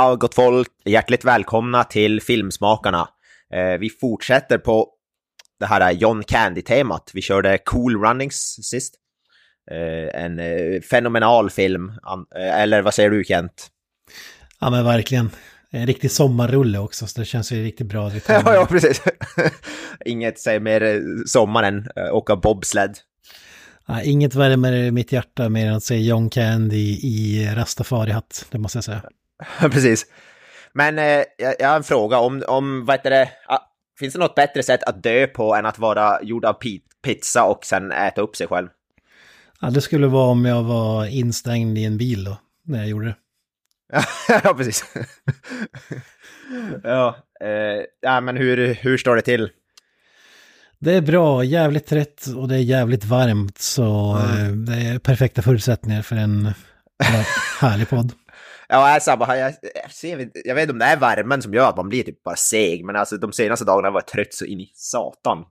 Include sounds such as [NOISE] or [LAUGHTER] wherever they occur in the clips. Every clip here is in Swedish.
Ja, gott folk, hjärtligt välkomna till Filmsmakarna. Eh, vi fortsätter på det här John Candy-temat. Vi körde Cool Runnings sist. Eh, en eh, fenomenal film, An- eh, eller vad säger du Kent? Ja men verkligen. En riktig sommarrulle också, så det känns ju riktigt bra. [LAUGHS] ja, ja, precis. [LAUGHS] Inget säger mer eh, sommar än eh, åka bobsled. Ja, inget värmer mitt hjärta mer än att se John Candy i Rastafari-hatt, det måste jag säga. [LAUGHS] precis. Men eh, jag, har en fråga om, om vad heter det, ah, finns det något bättre sätt att dö på än att vara gjord av pi- pizza och sen äta upp sig själv? Ja, det skulle vara om jag var instängd i en bil då, när jag gjorde det. [LAUGHS] ja, precis. [LAUGHS] ja, eh, ja, men hur, hur står det till? Det är bra, jävligt trött och det är jävligt varmt, så eh, det är perfekta förutsättningar för en härlig podd. Ja, jag, samma, jag, jag, ser, jag vet inte om det är värmen som gör att man blir typ bara seg, men alltså de senaste dagarna har jag varit trött så in i satan.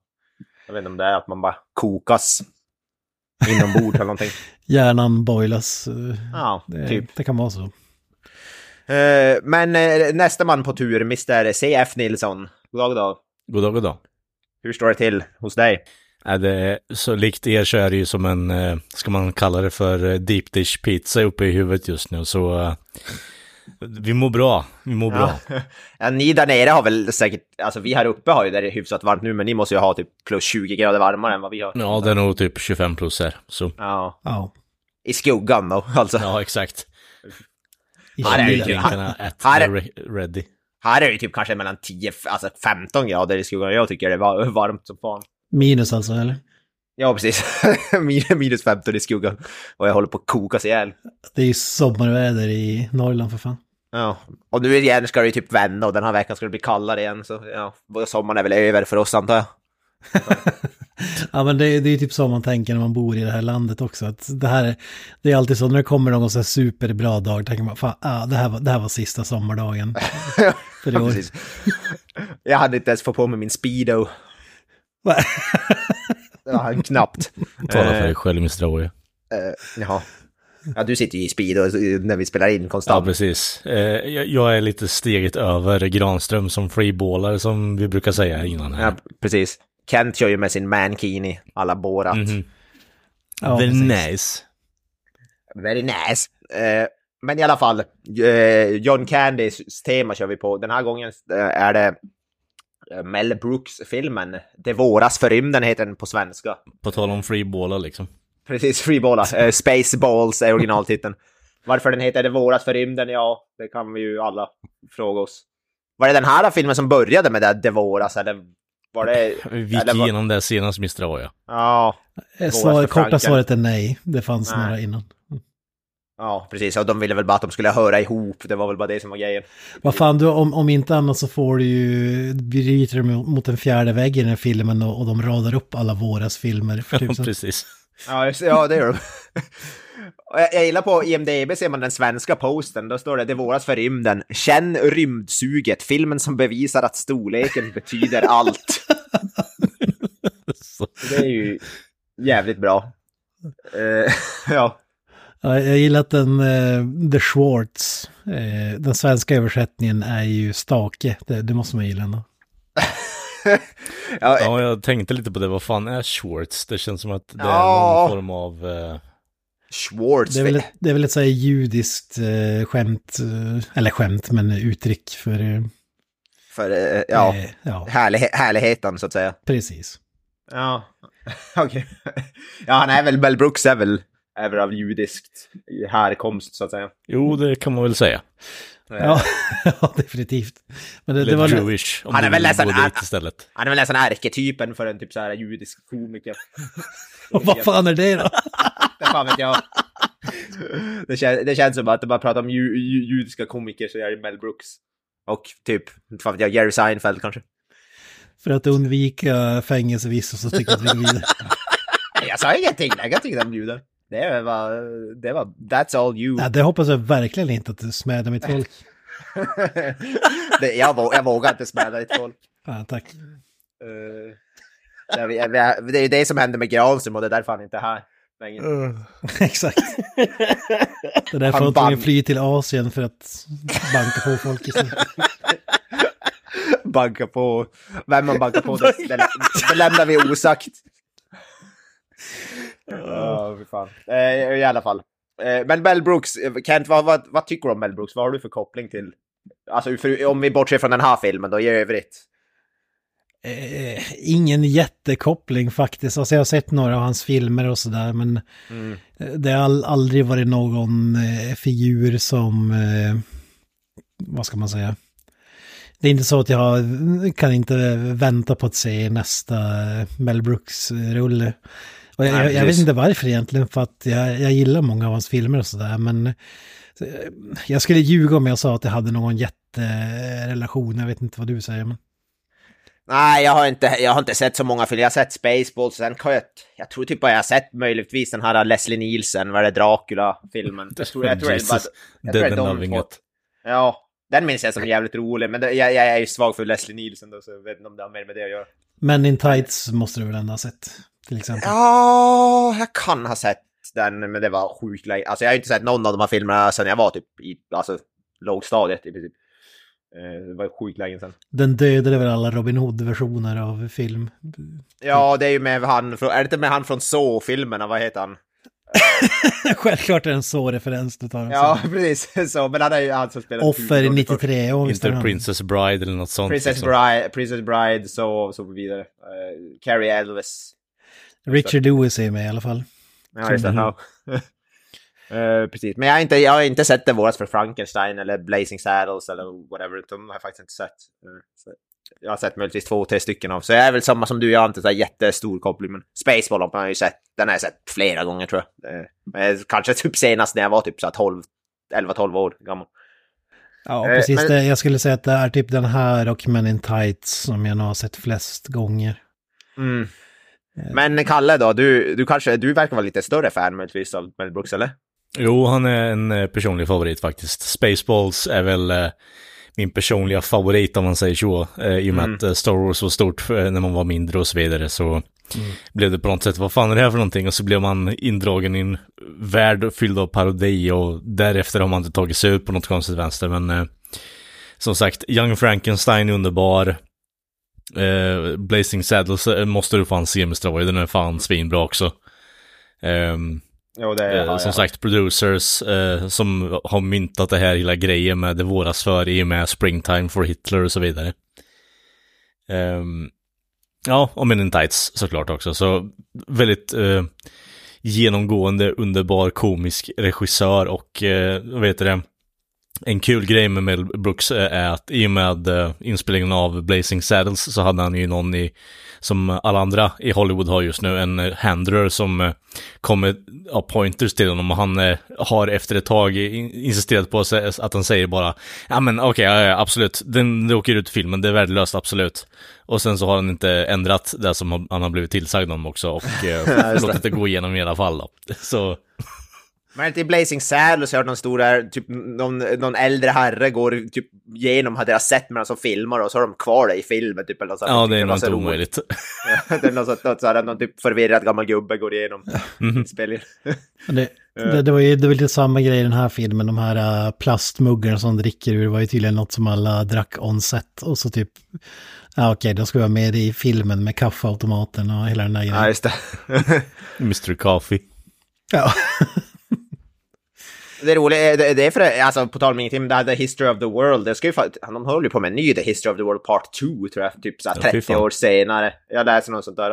Jag vet inte om det är att man bara kokas inombords eller någonting. [LAUGHS] Hjärnan boilas, eh, Ja, det, typ. det kan vara så. Eh, men eh, nästa man på tur, Mr. C.F. Nilsson. God dag, god dag. God dag, god dag. Hur står det till hos dig? Är det så likt er så är det ju som en, eh, ska man kalla det för eh, deep dish pizza uppe i huvudet just nu. Så eh, vi mår bra, vi mår bra. Ja, [LAUGHS] ni där nere har väl säkert, alltså vi här uppe har ju det hyfsat varmt nu, men ni måste ju ha typ plus 20 grader varmare än vad vi har. Ja, det är nog typ 25 plus här. Så Ja, Ja, i skuggan då, [LAUGHS] alltså. ja, exakt. i Ja, det är ju kylan. typ- at här ready. Här är det ju typ kanske mellan 10, alltså 15 grader i skuggan. Jag tycker det var varmt som fan. Minus alltså, eller? Ja, precis. [LAUGHS] Min- Minus 15 i skuggan. Och jag håller på att kokas ihjäl. Det är ju sommarväder i Norrland för fan. Ja, och nu igen ska det ju typ vända och den här veckan ska det bli kallare igen. Så ja, sommaren är väl över för oss antar jag. [LAUGHS] Ja men det, det är ju typ så man tänker när man bor i det här landet också. Att det här är- det är alltid så när det kommer någon sån här superbra dag, tänker man fan, ah, det, här var, det här var sista sommardagen [LAUGHS] för i Ja, år. precis. Jag hade inte ens fått på mig min speedo. Han knappt. [LAUGHS] Tala för Eh, dig själv, Mr. Oje. eh, jaha. Ja, du sitter ju i speedo när vi spelar in Ja, konstant. precis. Eh, jag, jag är lite steget över Granström som freeballer som vi brukar säga innan här. Ja, precis. Kent kör ju med sin mankini, alla Borat. Mhm. Ja, Very precis. nice. Very nice. Eh, men i alla fall, eh, John Candys tema kör vi på. Den här gången eh, är det eh, Mel Brooks-filmen Det våras för rymden heter den på svenska. På tal om freeballer liksom. Precis, Freeballar. [LAUGHS] Eh, Spaceballs är originaltiteln. Varför den heter Det våras för rymden, ja, det kan vi ju alla fråga oss. Var det den här filmen som började med det, Det våras, eller var det... Vi gick eller var- igenom det senast, Mr. Oje. Ja, Eh, Svar, korta svaret är nej, det fanns Nej. några innan. Ja, precis. Och de ville väl bara att de skulle höra ihop, det var väl bara det som var grejen. Vad fan, du, om, om inte annat så får du ju, bryter de mot en fjärde vägg i den här filmen och, och de radar upp alla våras filmer. För typ så. Precis. Ja, ja det gör de. [LAUGHS] Jag, jag gillar på IMDB ser man den svenska posten, då står det Det våras för rymden. Känn rymdsuget, filmen som bevisar att storleken [LAUGHS] betyder allt. Det är ju jävligt bra. Eh, [LAUGHS] ja. Ja, jag gillar att den, eh, The Schwartz, eh, den svenska översättningen är ju stake. Det, det måste man gilla ändå. [LAUGHS] ja, Ja, jag tänkte lite på det. Vad fan är Schwartz? Det känns som att det är Ja. någon form av... Eh, Schwartz. Det är väl ett, det är väl ett så här judiskt eh, skämt, eh, eller skämt, men uttryck för... Eh, För, eh, ja, eh, ja, härlig, härligheten så att säga. precis. Ja, [LAUGHS] okej. Ja, han är väl, Mel Brooks är väl, är väl av judiskt härkomst så att säga. jo, det kan man väl säga. Ja, ja [LAUGHS] definitivt. Men det, det var... Jewish, om Han är väl nästan- han- istället. Han är väl nästan ärketypen för en typ så här judisk komiker. [LAUGHS] Vad fan är det då? [LAUGHS] Det fan vet jag. det, kän, det känns som att man pratar om ju, ju, judiska komiker så är det Mel Brooks. Och typ, inte fan vet jag, Jerry Seinfeld kanske. För att undvika fängelsevistelse så tycker jag att vi går vidare. Jag sa ingenting negativt om judar. Det var, det var, that's all you. Nej, det hoppas jag verkligen inte att du smädar mitt folk. [LAUGHS] det, jag, vå- jag vågar inte smälla ditt folk. Ja, tack. Uh, det, är- det är det som hände med Granström och det är därför han inte är här längre. [LAUGHS] Exakt. Det är därför Han tvungen fly till Asien för att banka på folk istället. [LAUGHS] Banka på, vem man bankar på, det, det, det lämnar vi osagt. Ja, fy fan. Eh, I alla fall. Eh, men Mel Brooks, eh, Kent, vad, vad, vad tycker du om Mel Brooks? Vad har du för koppling till? Alltså, för, om vi bortser från den här filmen då, i övrigt. Eh, ingen jättekoppling faktiskt. Alltså jag har sett några av hans filmer och sådär men Mm. det har all, aldrig varit någon eh, figur som, eh, vad ska man säga? Det är inte så att jag kan inte vänta på att se nästa Mel Brooks-rulle. Och jag, Nej, jag, jag vet inte varför egentligen, för att jag, jag gillar många av hans filmer och sådär, men eh, jag skulle ljuga om jag sa att jag hade någon jätterelation, jag vet inte vad du säger. Men... Nej, jag har, inte, jag har inte sett så många filmer. Jag har sett Spaceballs, sen kan jag... Jag tror typ bara jag har sett möjligtvis den här Leslie Nielsen, vad är det, Dracula-filmen. Jag tror, jag tror det är bara... Jag tror det är de två. Ja, den minns jag som jävligt rolig, men det, jag, jag är ju svag för Leslie Nielsen då, så jag vet inte om det har mer med det att göra. Men in Tights måste du väl ändå ha sett, till exempel. Ja, jag kan ha sett den, men det var sjukt länge. Alltså jag har inte sett någon av de här filmerna sedan jag var typ i, alltså, lågstadiet i princip. Eh, Det var sjukt länge sedan. Den dödade väl alla Robin Hood-versioner av film. Ja, det är ju med han, är det inte med han från Saw-filmerna, vad heter han? [LAUGHS] Självklart är det en så referens du tar. Ja, precis. [LAUGHS] Så, men han är ju han som spelar Offer huvudrollen först. 93, och. Princess Bride eller något sånt. Princess liksom. Bride, Princess Bride, så, så vidare. Uh, Carrie Elvis. Richard Lewis är med i alla fall. Ja, just det. Mm. Ja. [LAUGHS] Eh, precis, men jag har, inte, jag har inte sett det våras för Frankenstein eller Blazing Saddles eller whatever. De har jag faktiskt inte sett. Så jag har sett möjligtvis två, tre stycken av. Så jag är väl samma som du, jag har inte så jättestor koppling. Men Spaceball har jag ju sett. Den har jag sett flera gånger tror jag. Men kanske typ senast när jag var typ så här 12, 11-12 år gammal. Ja, precis. men- Det, jag skulle säga att det är typ den här och Men in Tights som jag nog har sett flest gånger. Mm. Men Kalle då, du, du kanske, du verkar vara lite större fan möjligtvis av Mel Brooks eller? Jo, han är en eh, personlig favorit faktiskt. Spaceballs är väl eh, min personliga favorit om man säger så. Eh, I och med Mm. att eh, Star Wars var stort eh, när man var mindre och så vidare så blev det på något sätt, vad fan är det här för någonting? Och så blev man indragen i en värld fylld av parodi och därefter har man inte tagit sig ut på något konstigt vänster. Men eh, som sagt, Young Frankenstein är underbar. Eh, Blazing Saddles eh, måste du fan se med Stroy, den är fan svinbra också. Ehm, Jo, det Eh, som sagt, producers eh, som har myntat det här hela grejen med det våras för i och med Springtime for Hitler och så vidare. Ehm, ja, och Men in Tights såklart också. Så väldigt eh, genomgående, underbar, komisk regissör och eh, vad heter det? En kul grej med Mel Brooks eh, är att i och med eh, inspelningen av Blazing Saddles så hade han ju någon i, som alla andra i Hollywood har just nu, en eh, handler som kommer ja, pointers till honom och han har efter ett tag in- insisterat på att han säger bara ja men okej, ja, ja, absolut, den, det åker ut i filmen, det är värdelöst, absolut. Och sen så har han inte ändrat det som han- har blivit tillsagd om också och eh, [LAUGHS] låtit det gå igenom i alla fall då. [LAUGHS] Så Men inte i Blazing Saddles så har jag hört någon stor där, typ någon, någon äldre herre går typ genom, hade jag sett medan som filmar och så har de kvar det i filmen typ eller något sånt. ja, det är nog så inte roligt. omöjligt. [LAUGHS] Ja, det är något sånt, något sånt, någon typ förvirrad gammal gubbe går igenom [LAUGHS] spelningen. Men Det, det, det var ju det var lite samma grej i den här filmen, de här uh, plastmuggarna som dricker ur var ju tydligen något som alla drack on set. Och så typ, ja okej, då ska vi vara med i filmen med kaffeautomaten och hela den där Ja, grejen. just det. [LAUGHS] Mr. Coffee. Ja, Det är roligt, eh, det, det är för alltså på tal om ingenting, men det här The History of the World, det ska ju fa- de håller ju på med en ny The History of the World Part 2 tror jag, typ så här Ja, fy 30 fan. år senare. Jag läser något sånt där.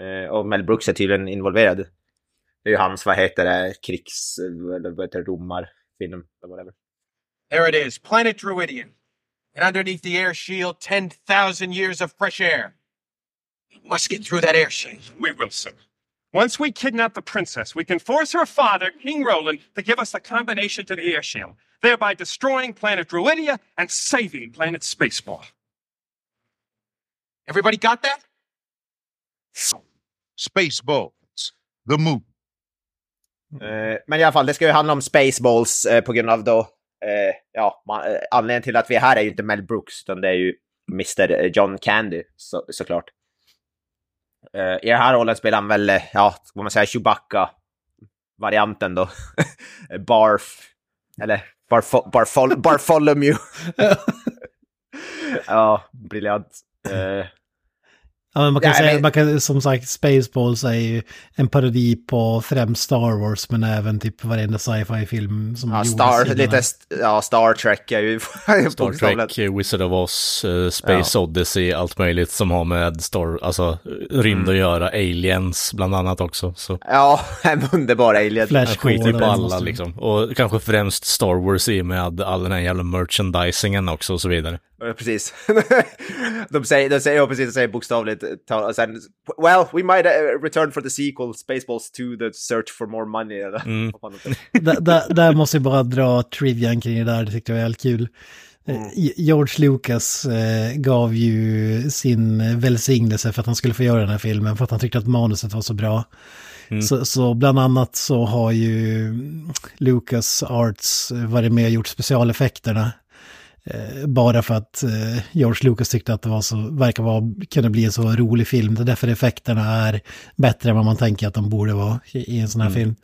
Eh, och Mel Brooks är tydligen involverad. Det är ju hans, vad heter det, krigs... eller vad heter det, romarfilm, eller whatever. There it is, planet Druidian. And underneath the air shield, 10,000 years of fresh air. We must get through that air shield. We will, sir. Once we kidnap the princess, we can force her father, King Roland, to give us the combination to the air shield, thereby destroying planet Druidia and saving planet Spaceball. Everybody got that? Spaceballs. The moon. Eh, men i alla fall, det ska ju handla om Spaceballs eh, på grund av då, eh, ja, man, eh, anledningen till att vi är här är ju inte Mel Brooks, utan det är ju Mr John Candy, så, såklart. Eh, I den här rollen spelar han väl, eh, ja, ska man säga Chewbacca-varianten då. [LAUGHS] Barf, eller Barfo Barfol Bartholomew. [LAUGHS] ja, briljant. Eh, Ja, men man kan Ja, säga, men- man kan, som sagt, Spaceballs är ju en parodi på främst Star Wars, men även typ varenda sci-fi-film som ja, Star, lite, st- ja, Star Trek är ju [LAUGHS] Star. Trek, Wizard of Oz, eh, Space Odyssey, allt möjligt som har med Star, alltså rymd att göra, aliens bland annat också. Så Ja, [LAUGHS] en underbar alien. Flash jag skiter på alla liksom. Och kanske främst Star Wars i med all den här jävla merchandisingen också och så vidare. Ja, Precis. [LAUGHS] de säger, de säger, ja, precis, de säger bokstavligt, ta, och sen, well, we might uh, return for the sequel, Spaceballs 2, the search for more money. Mm. [LAUGHS] där, där, måste jag bara dra trivian kring det där, det tyckte jag var väldigt kul. Eh, George Lucas eh, gav ju sin välsignelse för att han skulle få göra den här filmen, för att han tyckte att manuset var så bra. Så, så bland annat så har ju Lucas Arts varit med och gjort specialeffekterna. Eh, bara för att eh, George Lucas tyckte att det var så, verkar vara, kunna bli en så rolig film. Det är därför effekterna är bättre än vad man tänker att de borde vara i, i en sån här film.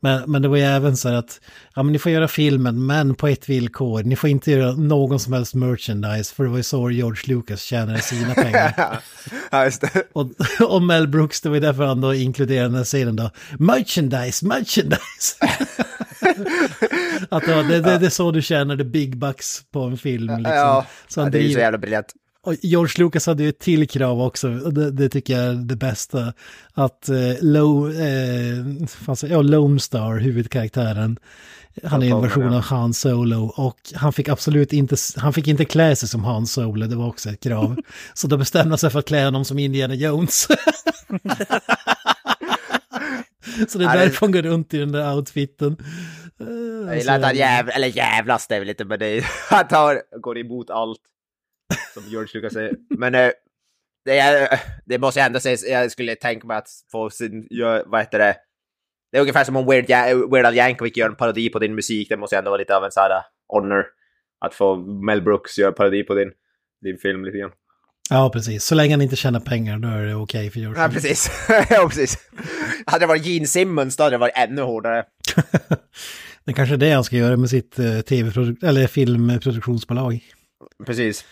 Men, men det var ju även så att, ja men ni får göra filmen, men på ett villkor. Ni får inte göra någon som helst merchandise, för det var ju så George Lucas tjänade sina pengar. [LAUGHS] ja, just det. Och, och Mel Brooks, det var ju därför han då inkluderade den här scenen då. Merchandise, merchandise! [LAUGHS] att det, det, det, det är så du tjänar the big bucks på en film. Liksom. Ja, så ja, det är ju så jävla briljant. och George Lucas hade ju ett till krav också, det, det tycker jag är det bästa. Att eh, Low, eh, fan säger jag, Lone Star, huvudkaraktären, han är en version ja. av Han Solo och han fick absolut inte, han fick inte klä sig som Han Solo, det var också ett krav. [LAUGHS] Så då bestämde han sig för att klä honom som Indiana Jones. [LAUGHS] [LAUGHS] Så det är Ja, det- därför han går runt i den där outfiten. Eh, Jag alltså, gillar att han jäv, eller jävlas det är väl lite, det är, [LAUGHS] han tar, går emot allt. Som George Lucas säger. Men eh, det, är, det måste jag ändå säga, jag skulle tänka mig att få sin, vad heter det? Det är ungefär som om Weird, Weird Al Yankovic gör en parodi på din musik, det måste ju ändå vara lite av en sån här uh, honor. Att få Mel Brooks göra parodi på din, din film lite grann. Ja, precis. Så länge han inte tjänar pengar, då är det okej för George Ja, precis. [LAUGHS] ja, precis. Hade det varit Gene Simmons då hade det varit ännu hårdare. [LAUGHS] Det kanske är det han ska göra med sitt eh, tv eller filmproduktionsbolag. Precis.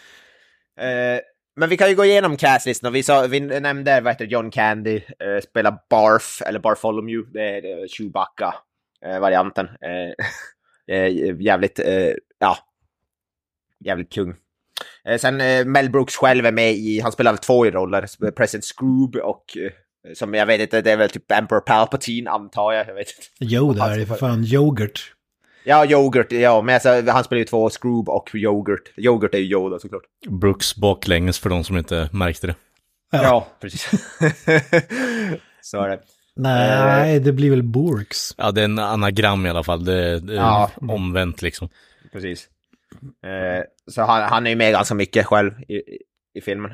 Eh, men vi kan ju gå igenom castlistan. Vi, sa, vi nämnde vad heter John Candy, eh, spelar Barf, eller Bartholomew, det är eh, Chewbacca-varianten. Eh, [LAUGHS] eh, jävligt, eh, ja, jävligt kung. Eh, sen eh, Mel Brooks själv är med i, han spelar två roller, President Scroob och eh, som jag vet inte, det är väl typ Emperor Palpatine antar jag, jag vet inte. Jo, det är det för fan. Yoghurt. Ja, Yoghurt, ja, men alltså, han spelar ju två, Scroob och Yoghurt. Yoghurt är ju Yoda såklart. Brooks baklänges för de som inte märkte det. Ja, precis. [LAUGHS] Så är det. Nej, det blir väl Borks. Ja, det är en anagram i alla fall. Det, det är Ja. omvänt liksom. precis. Eh, så han, han är ju med ganska mycket själv i, i, i filmen.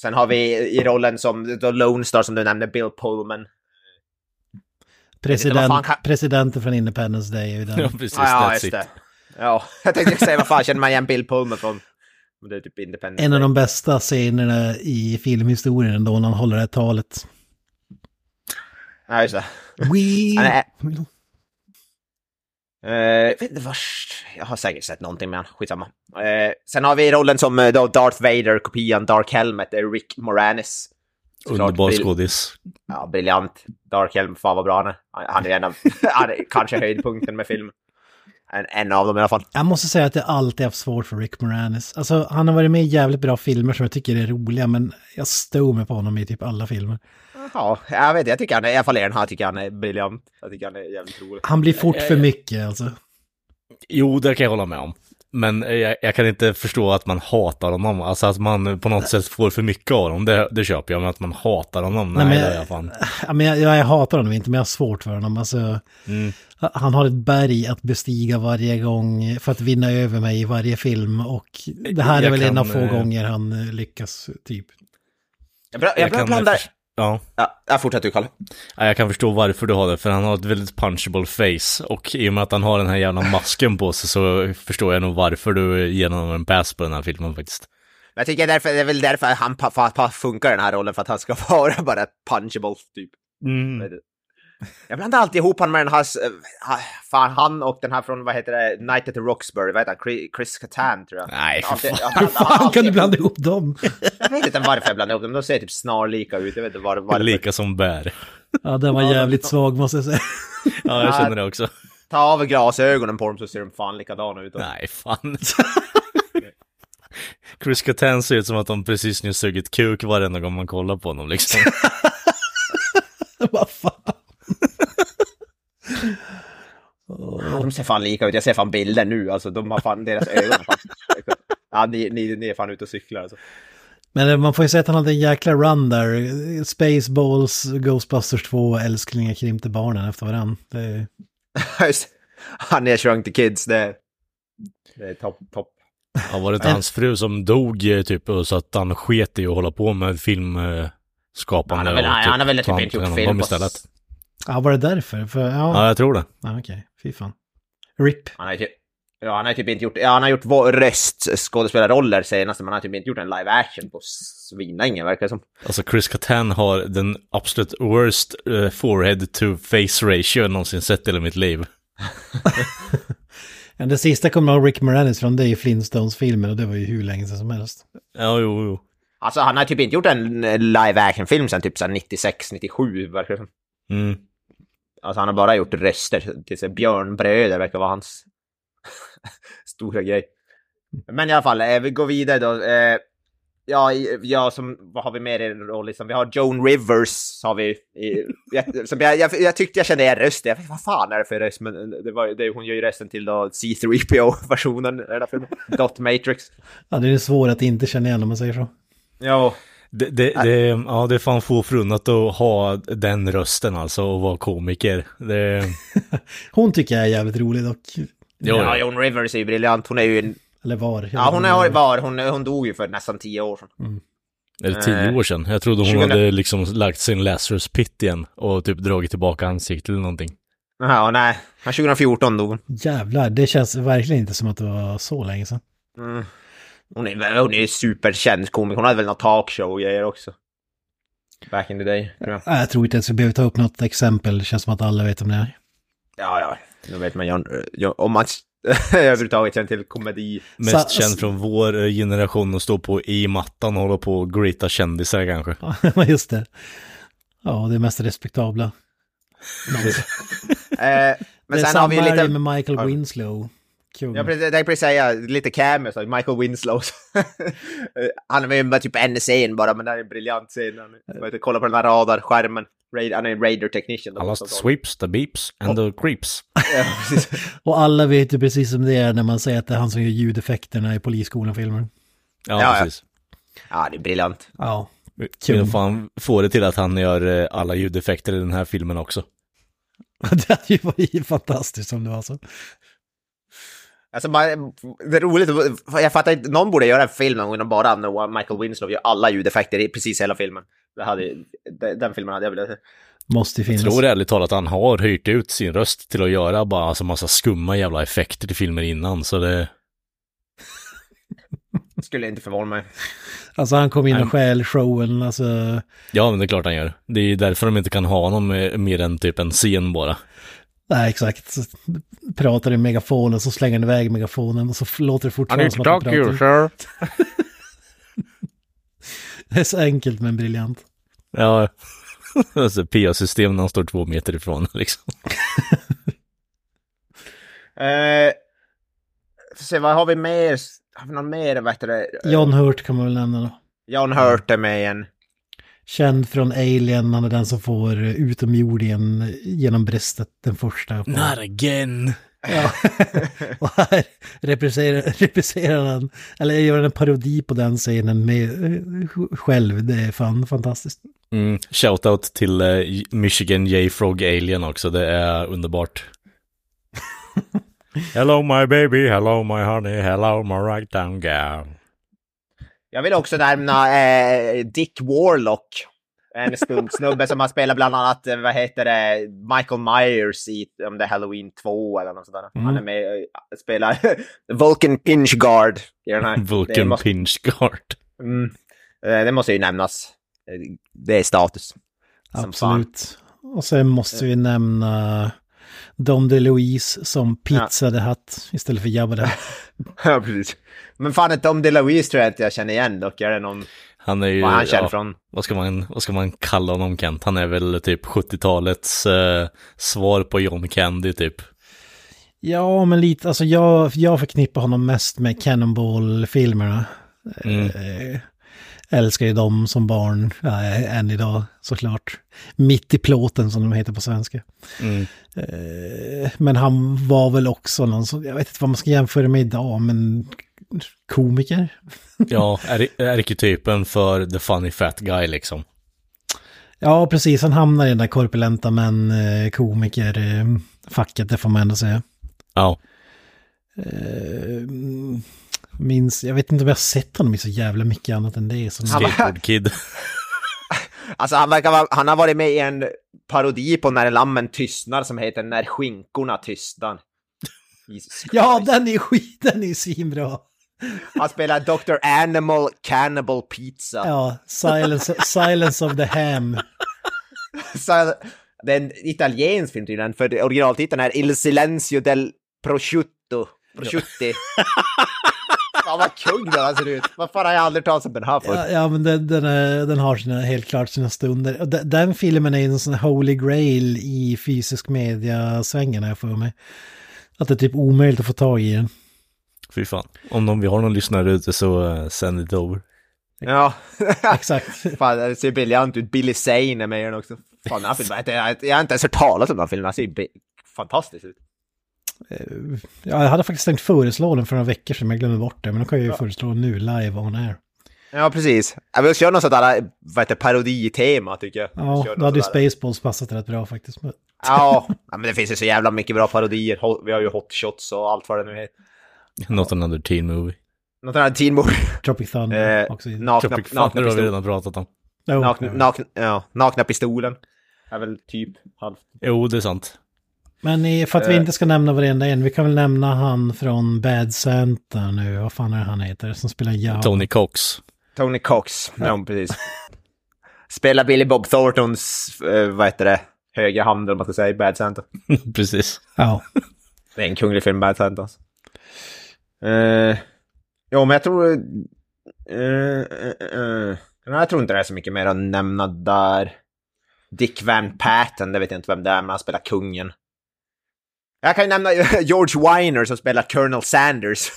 Sen har vi i rollen som The Lone Star som du nämnde, Bill Pullman. President, fan kan- Presidenten från Independence Day är ju Ja, där. precis. Ah, ja, just it. det. Ja, [LAUGHS] jag tänkte säga vad fan känner man igen Bill Pullman från? Det är typ Independent. En av de bästa scenerna i filmhistorien ändå när han håller det här talet. Ja, just det. We... Eh, jag vet inte vart... Jag har säkert sett någonting med han, skitsamma. Eh, sen har vi rollen som eh, då Darth Vader, kopian Dark Helmet, är Rick Moranis. Underbar skådis. Ja, briljant. Dark Helmet, fan vad bra han är. Han- är en av, [LAUGHS] kanske höjdpunkten med filmen. En, en av dem i alla fall. Jag måste säga att jag alltid haft svårt för Rick Moranis. Alltså, han har varit med i jävligt bra filmer som jag tycker är roliga, men jag stod mig på honom i typ alla filmer. Ja, jag vet inte, jag tycker han är, i alla fall i den här tycker han är briljant. Jag tycker han är jävligt rolig. Han blir fort för mycket alltså. Jo, det kan jag hålla med om. Men jag, jag kan inte förstå att man hatar honom. Alltså att man på något sätt får för mycket av honom, det, det köper jag. Men att man hatar honom, nej, Nej, men det jag- är jag fan. Ja, men jag, jag hatar honom inte, men jag har svårt för honom. Alltså, Mm. Han har ett berg att bestiga varje gång för att vinna över mig i varje film. Och det här är Jag väl en kan, av få eh, gånger han lyckas, typ. Jag, bra, jag, jag kan blandar... förs- Ja. Ja, jag fortsätter du, Kalle. Ja, jag kan förstå varför du har det, för han har ett väldigt punchable face. Och i och med att han har den här jävla masken på sig så förstår jag nog varför du ger honom en pass på den här filmen faktiskt. Men jag tycker därför, det är väl därför han pa, pa, pa, funkar den här rollen, för att han ska [LAUGHS] vara bara punchable, typ. Mm. Jag blandar alltid ihop han med den här, eh, fan han och den här från, vad heter det, Night at the Roxbury, vad heter han, Chris, Kattan tror jag. Nej, för Alltid- fan. jag- fan kan alltid- du blanda ihop dem? Jag vet inte varför jag blandar ihop dem, de ser typ snarlika ut, jag vet inte var, varför. Lika som bär. Ja, den var jävligt svag måste jag säga. Ja, jag känner det också. Ta av glasögonen på dem så ser de fan likadana ut. Nej, fan. Chris Kattan ser ut som att de precis nu sugit kuk varenda gång man kollar på honom liksom. [LAUGHS] Vad fan? Ja, de ser fan lika ut, jag ser fan bilder nu, alltså de har fan, deras ögon är fan... Ja, ni, ni, ni är fan ute och cyklar alltså. Men eh, man får ju säga att han hade en jäkla run där. Spaceballs, Ghostbusters 2, Älsklingar krympte barnen efter varann. Det, Han är shrunk the kids, det, det är topp, topp. Ja, var det inte hans fru som dog eh, typ och så att han sket i att hålla på med filmskapande? Han har väl- och han har väl typ inte gjort om film på ja, var det därför? För, ja, Ja, jag tror det. ja okej, fy fan. RIP. Han har typ, ja, han har typ inte gjort, ja, han har gjort röstskådespelarroller senast, men han har typ inte gjort en live action på svinlänge verkar det som. Alltså Chris Kattan har den absolut worst eh, forehead to face ratio jag någonsin sett i mitt liv. [LAUGHS] Ja, det sista kommer av Rick Moranis från det i Flintstones-filmen och det var ju hur länge sedan som helst. Ja, jo, jo. Alltså han har typ inte gjort en eh, live action film sen typ så här 96, 97 verkar det som. Mm. Alltså han har bara gjort röster till här Björnbröder verkar vara hans [LAUGHS] stora grej. Men i alla fall, eh, vi går vidare då. Eh, ja, ja, som, vad har vi mer i en roll? Liksom? Vi har Joan Rivers, har vi. I, [LAUGHS] jag, som jag, jag, jag tyckte jag kände igen rösten. Jag vet vad fan är det för röst? Men det var, det, hon gör ju rösten till då C3PO-versionen. i den här filmen. [LAUGHS] Dot Matrix. Ja, det är svårt att inte känna igen om man säger så. Ja, Det, det, det, ja, det är fan få förunnat att ha den rösten alltså och vara komiker. Det, [LAUGHS] Hon tycker jag är jävligt rolig dock. ja, ja, Joan Rivers är ju briljant. Hon är ju en... Eller var. Ja, hon är var. Hon, hon dog ju för nästan tio år sedan. Eller tio Eh, år sedan. Jag trodde hon 2000 hade liksom lagt sin Lazarus pit igen och typ dragit tillbaka ansiktet eller någonting. Ja, nej. Men 2014 dog hon. Jävlar, det känns verkligen inte som att det var så länge sedan. Mm. Hon är, hon är superkänd komiker. Hon hade väl någon talkshow och grejer också. Back in the day, tror jag. Nej, Jag tror inte ens vi behöver ta upp något exempel. Det känns som att alla vet om det är. Ja, ja. Då vet man John, John, om man [LAUGHS] överhuvudtaget känner till komedi. Mest Så- känd från vår generation att stå på i mattan och hålla på och greeta kändisar kanske. Ja, [LAUGHS] just det. Ja, det är mest respektabla. [LAUGHS] Eh, men det är sen har samma vi ju lite... med Michael Winslow. Kung. Jag tänkte precis säga lite cameos, Michael Winslow. [LAUGHS] han är med med typ en scen bara, men det är en briljant scen. Han får kolla på den här radarskärmen. Raid, han är en raider technician. Alla sweeps, the beeps and the creeps. [LAUGHS] Ja. [LAUGHS] Och alla vet ju precis som det är när man säger att det är han som gör ljudeffekterna i Polisskolan-filmen. Ja, Ja, ja. precis. ja, det är briljant. Ja. Kul. Jag fan få det till att han gör eh, alla ljudeffekter i den här filmen också. Det hade ju varit fantastiskt om det var så. Alltså, man, det är roligt, jag fattar inte, någon borde göra en film om de bara använder Michael Winslow gör alla ljudeffekter i precis hela filmen. Det hade, den, den filmen hade jag velat se. Måste ju Jag finnas. tror ärligt talat att han har hyrt ut sin röst till att göra bara alltså massa skumma jävla effekter till filmer innan, så det... [LAUGHS] Skulle inte förvåna mig. Alltså han kom in och stjäl showen, alltså. Ja, men det är klart han gör. Det är ju därför de inte kan ha honom med mer än typ en scen bara. Nej, exakt. Så pratar i megafonen, så slänger han iväg megafonen och så låter det fortfarande som att han pratar. sir. [LAUGHS] Det är så enkelt men briljant. Ja, [LAUGHS] alltså PA-system när han står två meter ifrån liksom. [LAUGHS] Eh, se, vad har vi mer? Har vi någon mer, vad heter det? John Hurt kan man väl nämna då. John Hurt är med igen. Känd från Alien, han är den som får utomjordingen genom bröstet, den första. På. Not again. Ja. [LAUGHS] och här represserar, represserar han, eller gör en parodi på den scenen med eh, själv. Det är fan fantastiskt. Mm, shoutout till eh, Michigan J-Frog Alien också, det är underbart. [LAUGHS] hello my baby, hello my honey, hello my right down gal. Jag vill också nämna eh, Dick Warlock. En skunksnubbe [LAUGHS] som har spelat bland annat, eh, vad heter det, Michael Myers i om det är Halloween 2 eller något sådär. Mm. Han är med och spelar [LAUGHS] Vulcan Pinchguard [LAUGHS] Vulcan måste, Pinchguard. mm, eh, det måste ju nämnas. Eh, Det är status. Absolut. Och sen måste vi nämna Dom DeLuise som Pizza the Hutt istället för Jabba the Hutt. [LAUGHS] Ja, precis. Men fan, ett Dom DeLuise tror jag inte jag känner igen dock. Är det någon, Han är ju, vad han känner ja, från? vad, ska man, vad ska man kalla honom Kent? Han är väl typ 70-talets eh, svar på John Candy typ. Ja, men lite, alltså jag, jag förknippar honom mest med Cannonball-filmerna. Mm. Eh, älskar ju dem som barn, ja, än idag såklart. Mitt i plåten som de heter på svenska. Mm. Eh, men han var väl också någon som, jag vet inte vad man ska jämföra med idag, men komiker. [LAUGHS] Ja, arketypen för the funny fat guy liksom. Ja, precis. Han hamnar i den där korpulenta men eh, komiker eh, det får man ändå säga. Ja, minns, jag vet inte om jag har sett honom i så jävla mycket annat än det. Som Han var- skateboard kid. [LAUGHS] Alltså han, verkar vara, han har varit med i en parodi på När lammen tystnar som heter När skinkorna tystnar. [LAUGHS] Ja, den är skit, den är svinbra. Han spelar Dr. Animal Cannibal Pizza. Ja, Silence, Silence of the Ham. [LAUGHS] Det är en italiensk film tydligen, för originaltiteln är Il Silenzio del Prosciutto. Prosciutti. Fan vad kung den här ser ut. Vad fan har jag aldrig talat om den här för? Ja, ja men den, den, är, den har sina, helt klart sina stunder. Och den, den filmen är en sån holy grail i fysisk media-svängen, jag för mig. Att det är typ omöjligt att få tag i den. Fy fan. Om någon, vi har någon lyssnare ute så uh, send it over. Ja. [LAUGHS] Exakt. Fan, det ser briljant ut. Billy Zane är med i den också. Fan, den här filmen, jag, har inte ens hört talas om den här filmen. Den ser ju fantastisk ut. Ja, jag hade faktiskt tänkt föreslå den för några veckor sedan, men jag glömde bort det. Men då kan jag ju föreslå nu live on air. Ja, precis. Jag vill köra något sånt där, vad heter paroditema tycker jag. Ja, då hade ju. Spaceballs passat rätt bra faktiskt. Men- Ja, ja, men det finns ju så jävla mycket bra parodier. Vi har ju Hot Shots och allt vad det nu heter. Not another teen movie. Något här Teen Movie. Tropic Thunder Eh, också. nakna, Tropic Thunder har vi redan pratat om. Nakna, ja. nakna, ja, nakna pistolen. Är väl typ halvt. Jo, det är sant. Men i, för att vi Eh. inte ska nämna varenda en, vi kan väl nämna han från Bad Santa nu, vad fan är det han heter, som spelar Yao. Tony Cox. Tony Cox, ja, precis. Spelar Billy Bob Thorntons, eh, vad heter det, högra hand vad man ska säga, i Bad Santa. [LAUGHS] Precis. Ja, Det är en kunglig film, Bad Santa. Alltså. Eh, ja, men jag tror... Uh, uh, jag tror inte det är så mycket mer att nämna där. Dick Van Patten, det vet jag inte vem det är, men han spelar kungen. Jag kan ju nämna [LAUGHS] George Weiner som spelar Colonel Sanders. [LAUGHS]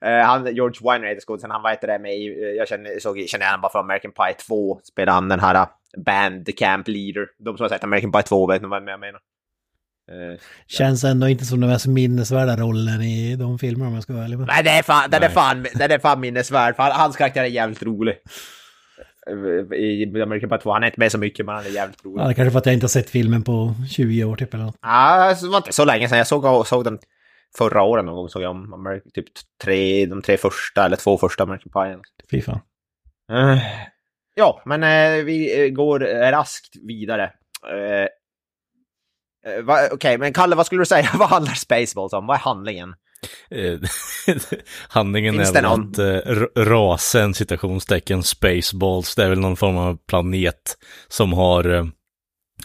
Eh, han, George Weiner heter skådisen, han var inte det med i, eh, jag känner, såg, känner han bara från American Pie 2, spelar han den här uh, band camp leader. De som har sett American Pie 2 vet nog vad jag menar. Eh, känns ändå inte som den mest minnesvärda rollen i de filmer om jag ska vara ärlig. Men... Nej, det är fan, den är fan, den är fan minnesvärd. För hans karaktär är jävligt rolig. I American Pie 2, han är inte med så mycket, men han är jävligt rolig. Ja, det är kanske för att jag inte har sett filmen på 20 år typ eller något. Ja, alltså, det var inte så länge sedan. Jag såg, såg den förra året någon gång. Såg jag om American, typ tre, de tre första, eller två första American Pie. Fy fan. Eh, ja, men eh, vi eh, går raskt vidare. Okej, men Kalle, vad skulle du säga? [LAUGHS] vad handlar Spaceballs om? Vad är handlingen? Eh, [LAUGHS] Handlingen Finns är väl att eh, rasen, citationstecken, Spaceballs, det är väl någon form av planet som har eh,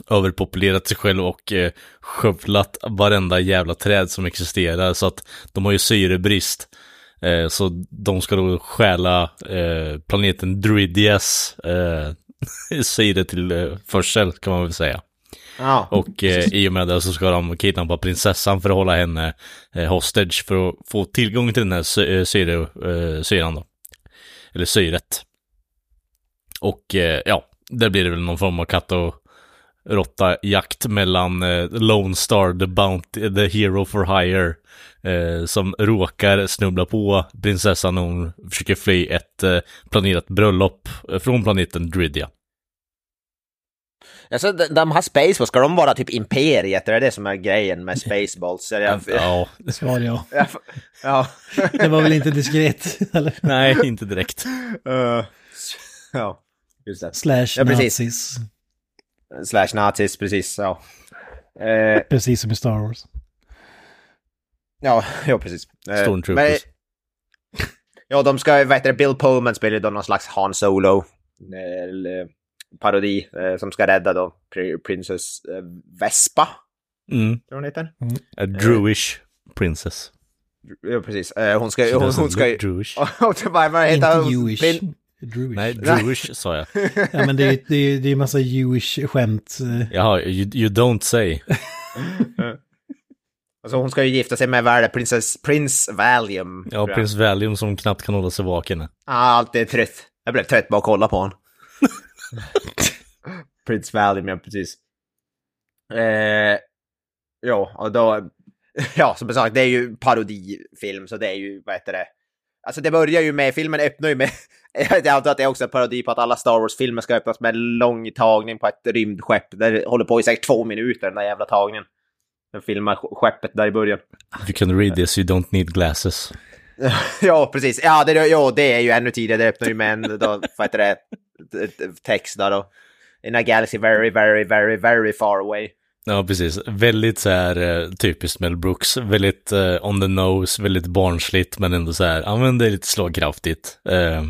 överpopulerat sig själv och eh, skövlat varenda jävla träd som existerar så att de har ju syrebrist. Eh, så de ska då stjäla planeten Dridias [LAUGHS] syre till försel kan man väl säga. Och eh, [LAUGHS] i och med det så ska de kidnappa prinsessan för att hålla henne eh, hostage för att få tillgång till den här sy- eh, syre, eh, syran då. Eller syret. Och eh, ja, där blir det väl någon form av katt och råtta-jakt mellan eh, Lone Star, the, Bounty, the Hero for Hire, eh, som råkar snubbla på prinsessan när hon försöker fly ett eh, planerat bröllop eh, från planeten Drydia. Alltså, de, de här Spaceballs, ska de vara typ imperiet? Är det det som är grejen med Spaceballs? Är det, Ja, Svar ja. ja. ja. [LAUGHS] Det var väl inte diskret, eller? nej, inte direkt. [LAUGHS] Eh, ja, just det. Slash Ja, precis. nazis. Slash nazis, precis. Ja. Eh, Precis som i Star Wars. ja, ja, precis. Eh, Stormtroopers. men- [LAUGHS] Ja, de ska, vad heter det, Bill Pullman spelar då någon slags Han Solo eller, parodi eh, som ska rädda då Pri- Princess eh, Vespa, Mm. tror hon heter. A Druish princess. Ja, precis. Eh, hon ska, She hon, [LAUGHS] hon ska look Druish. vad, vad heter Inte hon? Jewish. Prin- Druish. Nej, Druish sa jag. Ja, men det är det är, det är massa Jewish skämt. eh. Jaha, you, you don't say. [LAUGHS] Alltså hon ska ju gifta sig med, vad är det, Princess, Prince Valium. Ja, prins Valium som knappt kan hålla sig vaken. Ja, alltid är trött. Jag blev trött bara att kolla på honom. [LAUGHS] Prince Valium, ja precis. Eh, ja, och då... [LAUGHS] Ja, som sagt, det är ju parodifilm, så det är ju, vad heter det? Alltså det börjar ju med, filmen öppnar ju med, [LAUGHS] jag antar att det är också en parodi på att alla Star Wars-filmer ska öppnas med en lång tagning på ett rymdskepp. Det håller på i säkert två minuter, den där jävla tagningen. Den filmar sk- skeppet där i början. If you can read this you don't need glasses. Ja, precis. Ja, det, ja, det är ju ännu tidigare. Det öppnar ju med en då, vad heter det, text där då. In a galaxy very, very, very, very far away. Ja, precis. Väldigt så här eh, typiskt Mel Brooks. Väldigt eh, on the nose, väldigt barnsligt, men ändå så här, ja men det är lite slagkraftigt. Eh,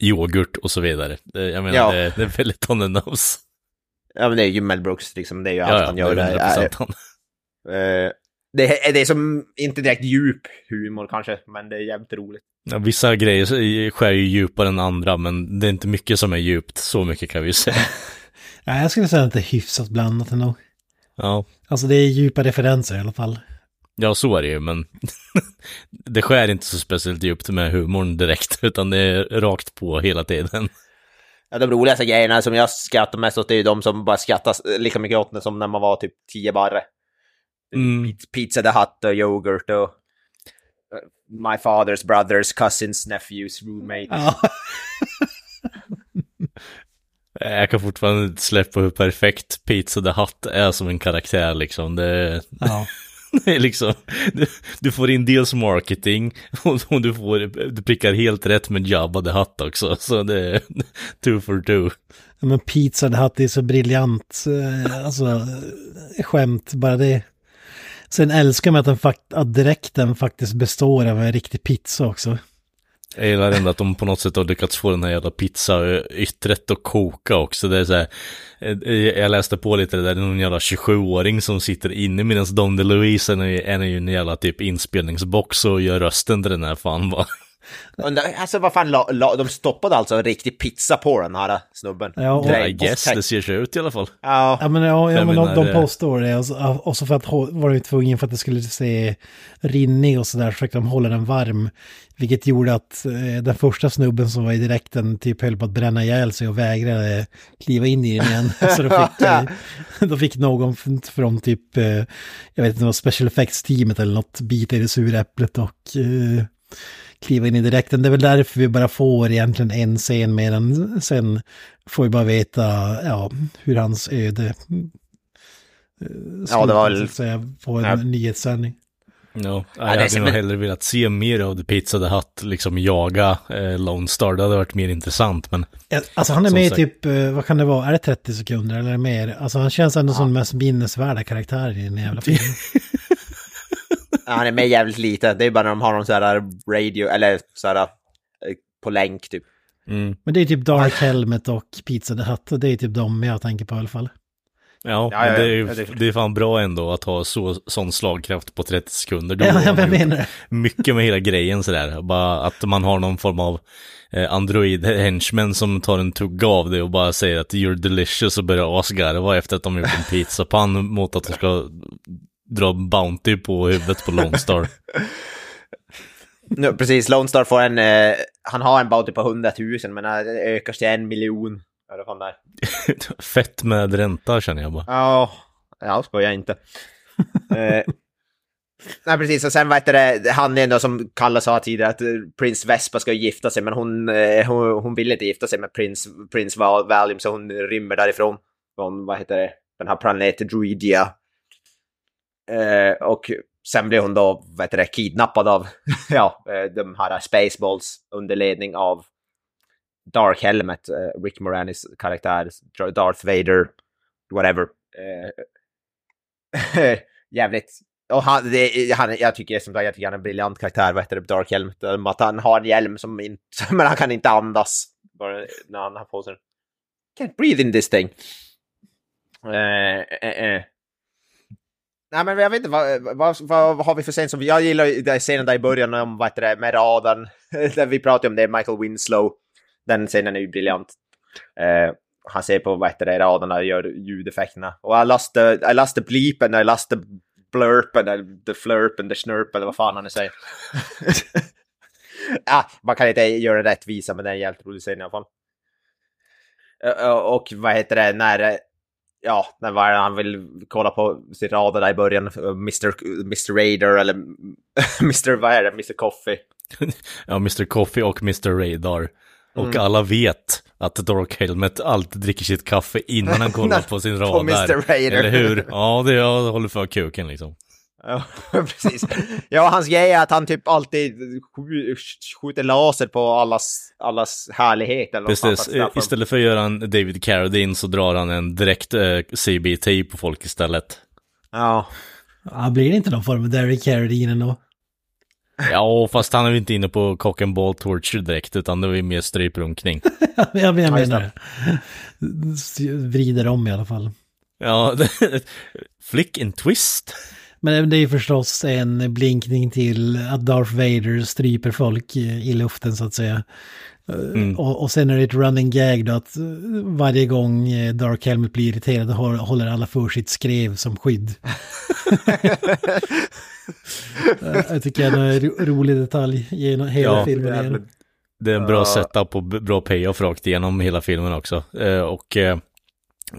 yoghurt och så vidare. Eh, jag menar, Ja. det, det är väldigt on the nose. Ja, men det är ju Mel Brooks, liksom. Det är ju allt Ja, ja, han det gör. är Det 100% han. är, eh, det, är, det är som, inte direkt djup humor kanske, men det är jävligt roligt. Ja, vissa grejer skär ju djupare än andra, men det är inte mycket som är djupt. Så mycket kan vi ju säga. [LAUGHS] Ja, jag skulle säga att det är hyfsat blandat ändå. Ja, Alltså det är djupa referenser i alla fall. ja så är det ju, men [LAUGHS] det skär inte så speciellt djupt med humorn direkt, [LAUGHS] utan det är rakt på hela tiden. Ja, de roligaste grejerna som jag skrattar mest åt är ju de som bara skrattar lika mycket åt det som när man var typ tio barre. Mm. Pizza- the Hut och yoghurt och My father's brothers, cousins, nephews, roommate. Ja, [LAUGHS] Jag kan fortfarande inte släppa hur perfekt Pizza the Hut är som en karaktär liksom. Det, ja. [LAUGHS] det är liksom, du, du får in dels marketing [LAUGHS] och, och du, får, du prickar helt rätt med Jabba the Hutt också. Så det är two for two. Ja, Men pizza det hade är så briljant. eh, Alltså eh, skämt, bara det. Sen älskar man att, den fakt- att dräkten faktiskt består av en riktig pizza också. Jag gillar ändå att de på något sätt har lyckats få den här jävla pizza-yttret att koka också. Det är så här, eh, jag läste på lite det där, det är någon jävla 27-åring som sitter inne medan Don DeLuise är är ju en jävla typ inspelningsbox och gör rösten till den här fan va. Alltså vad fan, la, la, de stoppade alltså en riktig pizza på den här snubben. Ja, och- I guess, det ser så ut i alla fall. Ja, Ja men, ja, ja, men de, de eh, påstår det. Och så, och så för att var de tvungna för att det skulle se rinnig och sådär så försökte de hålla den varm. Vilket gjorde att eh, den första snubben som var i direkten typ höll på att bränna ihjäl sig och vägrade kliva in i den igen. [LAUGHS] så då fick, eh, [LAUGHS] då fick någon från typ, eh, jag vet inte, vad special effects-teamet eller något bita i det sura äpplet och eh, kliva in i direkten. Det är väl därför vi bara får egentligen en scen med den. Sen får vi bara veta ja, hur hans öde eh, Ja, det var slutar, väl- så att säga, på en Ja. nyhetssändning. Ja, jag hade nog en- hellre velat se mer av The Pizza the Hut, liksom jaga eh, Lone Star, det hade varit mer intressant, men Ja, Alltså han är med i typ, eh, vad kan det vara, är det 30 sekunder eller mer? Alltså han känns ändå som den mest minnesvärda karaktären i den jävla [LAUGHS] filmen. Ja, han är med jävligt lite. Det är bara när de har någon sån här radio, eller så här eh, på länk typ. mm, Men det är typ Dark Helmet och Pizza the Hut, det är typ de jag tänker på i alla fall. ja, Ja, ja, det, är, ja, det är klart. det är fan bra ändå att ha så, sån slagkraft på 30 sekunder. Då Ja, jag menar det. mycket med hela grejen sådär. Bara att man har någon form av eh, android henchman som tar en tugga av det och bara säger att you're delicious och börjar asgarva efter att de har gjort en pizzapann mot att de ska dra Bounty på huvudet på Lone Star. [LAUGHS] Nu, precis, Lone Star får en, eh, han har en bounty på 100 000 men det ökar till en miljon. Där? [LAUGHS] Fett med ränta känner jag bara. Ja, jag skojar inte. [LAUGHS] eh, nej, precis. Och sen vad heter det, han är ändå som Kalle sa tidigare, att eh, prins Vespa ska gifta sig, men hon, eh, hon, hon vill inte gifta sig med prins, prins Val- Valium, så hon rymmer därifrån. Från, vad heter det, den här planeten Druidia. Eh, och sen blev hon då, vet du, det, kidnappad av, [LAUGHS] ja, eh, de här Spaceballs under ledning av Dark Helmet, eh, Rick Moranis karaktär, Darth Vader, whatever. Eh, [LAUGHS] jävligt. Och han, det, han, jag tycker som sagt, jag tycker han är en briljant karaktär, vad heter det, Dark Helmet. Eh, att han har en hjälm som inte, [LAUGHS] men han kan inte andas. Bara när han har på sig den. Can't breathe in this thing. Eh, eh, eh. Nej men jag vet inte, vad, vad, vad, har vi för scen som... Jag gillar den scenen där i början om, vad heter det, med raden. [LAUGHS] där vi pratade om det, Michael Winslow. Den scenen är ju briljant. Eh, han ser på, vad heter det, raderna och gör ljudeffekterna. Och I lost the, I lost the bleepen, I lost the blurpen, eller the flurpen, the snurp, eller vad fan han nu säger. [LAUGHS] ah, man kan inte göra rättvisa, men det är jävligt rolig scen i alla fall. Eh, Och vad heter det, när... Ja, när var han vill kolla på sin radar där i början, Mr. Mr. Raider eller [LAUGHS] Mr. vad är det, Mr. Coffee. [LAUGHS] Ja, Mr. Coffee och Mr. Radar. Och Mm. alla vet att Dark Helmet alltid dricker sitt kaffe innan han kollar [LAUGHS] på sin radar. Mr. Raider. Eller hur? Ja, det jag håller för kuken liksom. Ja, [LAUGHS] precis. Ja, hans grej är att han typ alltid sk- skjuter laser på allas, allas härlighet. Eller Precis, istället för att göra en David Carradine så drar han en direkt eh, CBT på folk istället. Ja, Ja, blir det inte någon form av Derek Carradine ändå? Ja, fast han är ju inte inne på cock and ball torture direkt, utan det var ju mer stryprunkning. [LAUGHS] Ja, men jag menar det. Vrider om i alla fall. Ja, [LAUGHS] flick and twist. Men det är förstås en blinkning till att Darth Vader stryper folk i luften så att säga. Mm. Och, och sen är det ett running gag då att eh, varje gång eh, Dark Helmet blir irriterad hå- håller alla för sitt skrev som skydd. [LAUGHS] Eh, jag tycker det är en ro- rolig detalj genom hela Ja, filmen. jävligt. igen. Det är en bra setup och bra payoff rakt igenom hela filmen också. Eh, och eh,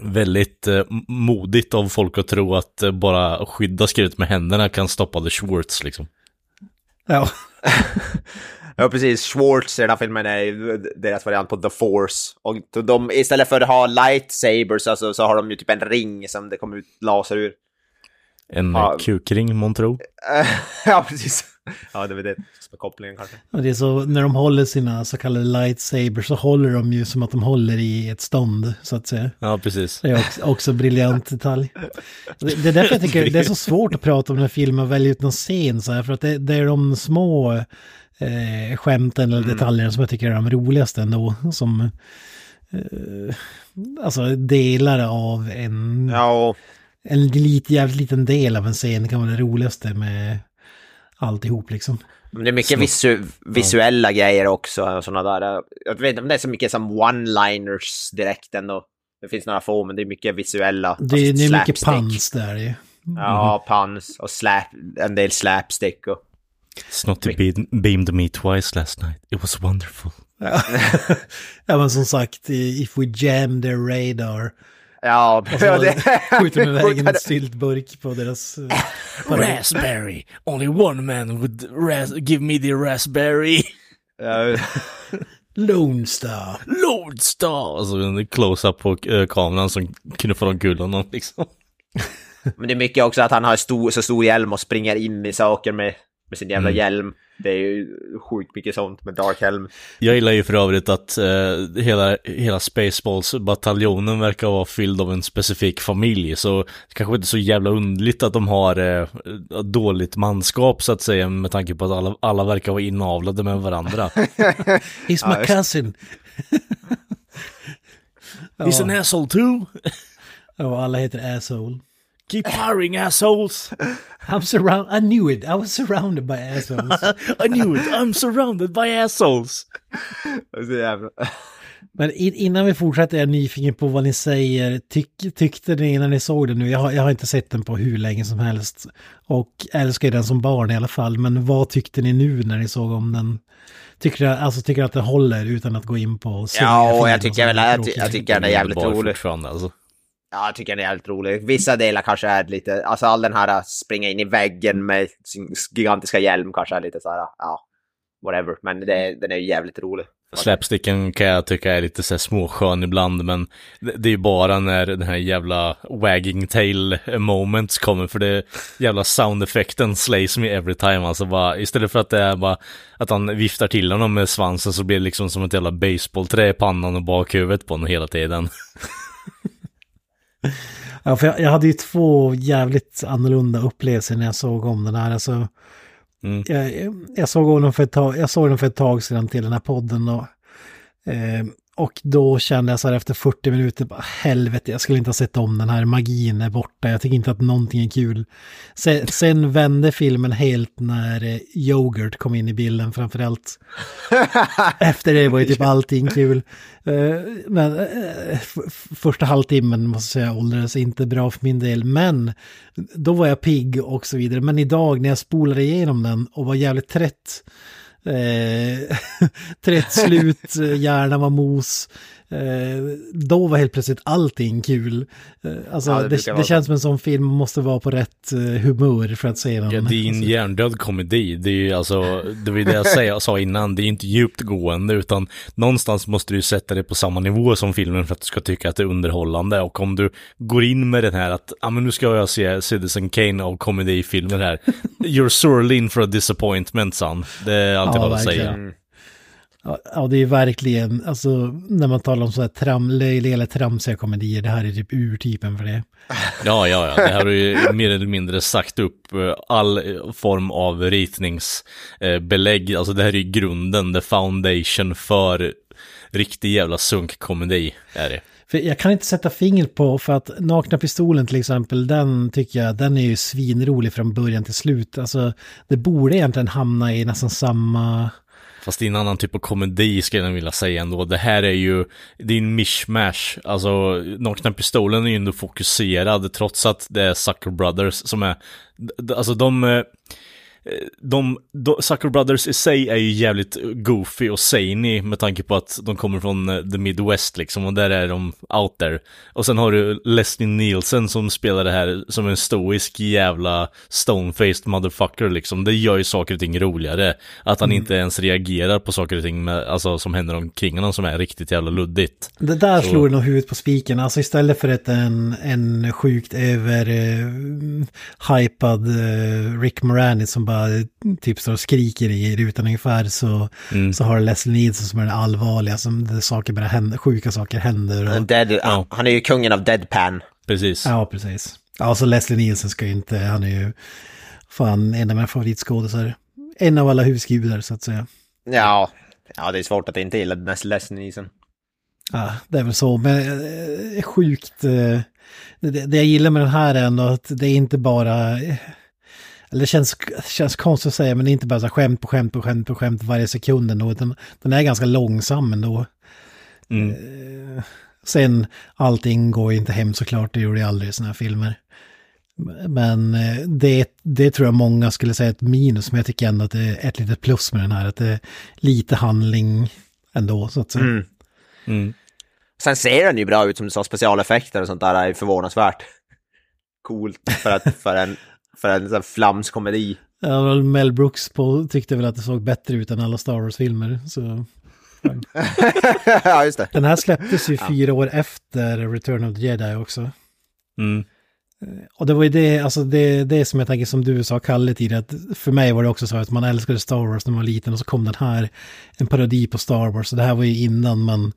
väldigt eh, modigt av folk att tro att eh, bara skydda skrivet med händerna kan stoppa The Schwartz liksom. Ja. [LAUGHS] ja, precis. Schwartz i den här filmen är ju deras variant på The Force. Och de, istället för att ha lightsabers alltså, så har de ju typ en ring som det kommer ut laser ur. En Ja. ja. kukring, månntro. [LAUGHS] ja, precis. Ja, det var det som är kopplingen kanske. Och det är så, när de håller sina så kallade lightsabers så håller de ju som att de håller i ett stånd, så att säga. Ja, precis. Det är också, också briljant detalj. Det, det är därför jag tycker det är så svårt att prata om den här filmen och välja ut någon scen så här, för att det, det är de små eh, skämten eller detaljerna som jag tycker är de roligaste ändå, som eh, alltså delar av en, Ja, och en lit, jävligt liten del av en scen kan vara det roligaste med alltihop liksom. Det är mycket visu visuella grejer också, sådana där. Jag vet inte om det är så mycket som one-liners direkt ändå. Det finns några få, men det är mycket visuella. Det, det är mycket pans där ju. Ja, pans och slap, en del slapstick och... Snotty be- beamed me twice last night. It was wonderful. Ja [LAUGHS] men som sagt, if we jam their radar. Ja, Och så det... [LAUGHS] skjuter de iväg en syltburk på deras... eh, [LAUGHS] parad. Raspberry! Only one man would ras- give me the raspberry! Ja, Lone Star. Lordstar! Alltså en close-up på eh, kameran som knuffar omkull honom liksom. Men det är mycket också att han har stor, så stor hjälm och springer in i saker med, med sin jävla Mm. hjälm. Det är ju sjukt mycket sånt med Dark Helm. Jag gillar ju för övrigt att eh, hela, hela Spaceballs-bataljonen verkar vara fylld av en specifik familj, så det kanske inte är så jävla underligt att de har eh, dåligt manskap så att säga, med tanke på att alla, alla verkar vara inavlade med varandra. [LAUGHS] He's my cousin. [LAUGHS] He's an asshole too! Ja, alla heter asshole. Keep firing assholes! I'm surround. I knew it. I was surrounded by assholes. [LAUGHS] I knew it, I'm surrounded by assholes! Men in, innan vi fortsätter är jag nyfiken på vad ni säger. Tyck, tyckte ni när ni såg den nu? Jag har, jag har inte sett den på hur länge som helst. Och älskar den som barn i alla fall. Men vad tyckte ni nu när ni såg om den? Tycker jag, alltså tycker att det håller utan att gå in på Ja, och jag tycker väl jag, jag tycker den är jävligt rolig. fortfarande, alltså. Ja, jag tycker den är jävligt rolig. Vissa delar kanske är lite, alltså all den här äh, springa in i väggen med sin gigantiska hjälm kanske är lite så här, äh, ja, whatever. Men det, den är ju jävligt rolig. Slapsticken kan jag tycka är lite så här småskön ibland, men det, det är ju bara när den här jävla wagging tail moments kommer, för det jävla soundeffekten slays me every time, alltså bara, istället för att det är bara att han viftar till honom med svansen så blir det liksom som ett jävla baseballträ i pannan och bakhuvudet på honom hela tiden. [LAUGHS] Ja, för jag, jag hade ju två jävligt annorlunda upplevelser när jag såg om den här. Alltså, Mm. jag, jag, såg om den för ett tag, jag såg den för ett tag sedan till den här podden. Och, eh, och då kände jag så här efter 40 minuter, bara, helvete, jag skulle inte ha sett om den här, magin är borta, jag tycker inte att någonting är kul. Sen, sen vände filmen helt när eh, yoghurt kom in i bilden framförallt. [LAUGHS] Efter det var ju typ allting kul. Eh, Men eh, första halvtimmen måste jag säga åldrades inte bra för min del. Men då var jag pigg och så vidare. Men idag när jag spolade igenom den och var jävligt trött. Eh, [LAUGHS] trött slut, eh, hjärnan var mos. Eh, då var helt plötsligt allting kul. Eh, alltså Ja, det det, det, känns som en sån film måste vara på rätt eh, humör för att se den. Ja, det är en hjärndöd komedi. Det är ju alltså, det var ju det jag sa- jag sa innan, det är inte djupt gående utan någonstans måste du sätta det på samma nivå som filmen för att du ska tycka att det är underhållande. Och om du går in med den här att, ja men nu ska jag se Citizen Kane av komedifilmer här. [LAUGHS] You're sorely in for a disappointment son. Det är allt jag Ja, har att verkligen. Ja, det är verkligen, alltså när man talar om så här tram, löjliga eller tramsiga komedier, det här är typ urtypen för det. [LAUGHS] Ja, ja, ja. Det här har ju mer eller mindre sagt upp eh, all eh, form av ritningsbelägg. Alltså det här är ju grunden, the foundation för riktig jävla sunkkomedi är det. För jag kan inte sätta fingret på, för att Nakna Pistolen till exempel, den tycker jag, den är ju svinrolig från början till slut. Alltså, det borde egentligen hamna i nästan samma... Fast det är en annan typ av komedi skulle jag vilja säga ändå. Det här är ju, det är en mishmash. Alltså, Nakna Pistolen är ju ändå fokuserad trots att det är Sucker Brothers som är, alltså de, eh, de, de, Sucker Brothers i sig är ju jävligt goofy och zany med tanke på att de kommer från eh, the Midwest liksom och där är de out there. Och sen har du Leslie Nielsen som spelar det här som en stoisk jävla stone-faced motherfucker liksom. Det gör ju saker och ting roligare. Att han inte ens reagerar på saker och ting med, alltså, som händer omkring honom som är riktigt jävla luddigt. Det där Så- slår nog huvudet på spiken. Alltså istället för ett, en, en sjukt över eh, hypad eh, Rick Moranis som bara typ står och skriker i rutan ungefär så, Mm. så har Leslie Nielsen som är den allvarliga, som det saker bara händer, sjuka saker händer. Och, Dead, Ja. Han är ju kungen av deadpan. Precis. Ja, precis. Alltså Leslie Nielsen ska ju inte, han är ju fan en av mina favoritskådisar. En av alla husgudar så att säga. Ja, ja det är svårt att inte gilla Leslie Leslie Nielsen. Ja, det är väl så, men eh, sjukt. eh, Det, det jag gillar med den här är ändå att det är inte bara... Eller det känns, känns konstigt att säga, men det är inte bara så skämt på skämt på skämt på skämt varje sekund ändå, utan den är ganska långsam ändå. Mm. Eh, Sen, allting går ju inte hem såklart, det gjorde jag aldrig i sådana här filmer. Men eh, det, det tror jag många skulle säga ett minus, men jag tycker ändå att det är ett litet plus med den här, att det är lite handling ändå, så att säga. Mm. Mm. Sen ser den ju bra ut som du sa, specialeffekter och sånt där är förvånansvärt coolt för, att, för en, för en sån här flamskomedi. Ja, Mel Brooks på, tyckte väl att det såg bättre ut än alla Star Wars-filmer. Så. [LAUGHS] ja, just det. Den här släpptes ju fyra år efter Return of the Jedi också. Mm. Och det var ju det, alltså det, det som jag tänker som du sa, Kalle, tidigare, att för mig var det också så att man älskade Star Wars när man var liten och så kom den här, en parodi på Star Wars. Och det här var ju innan man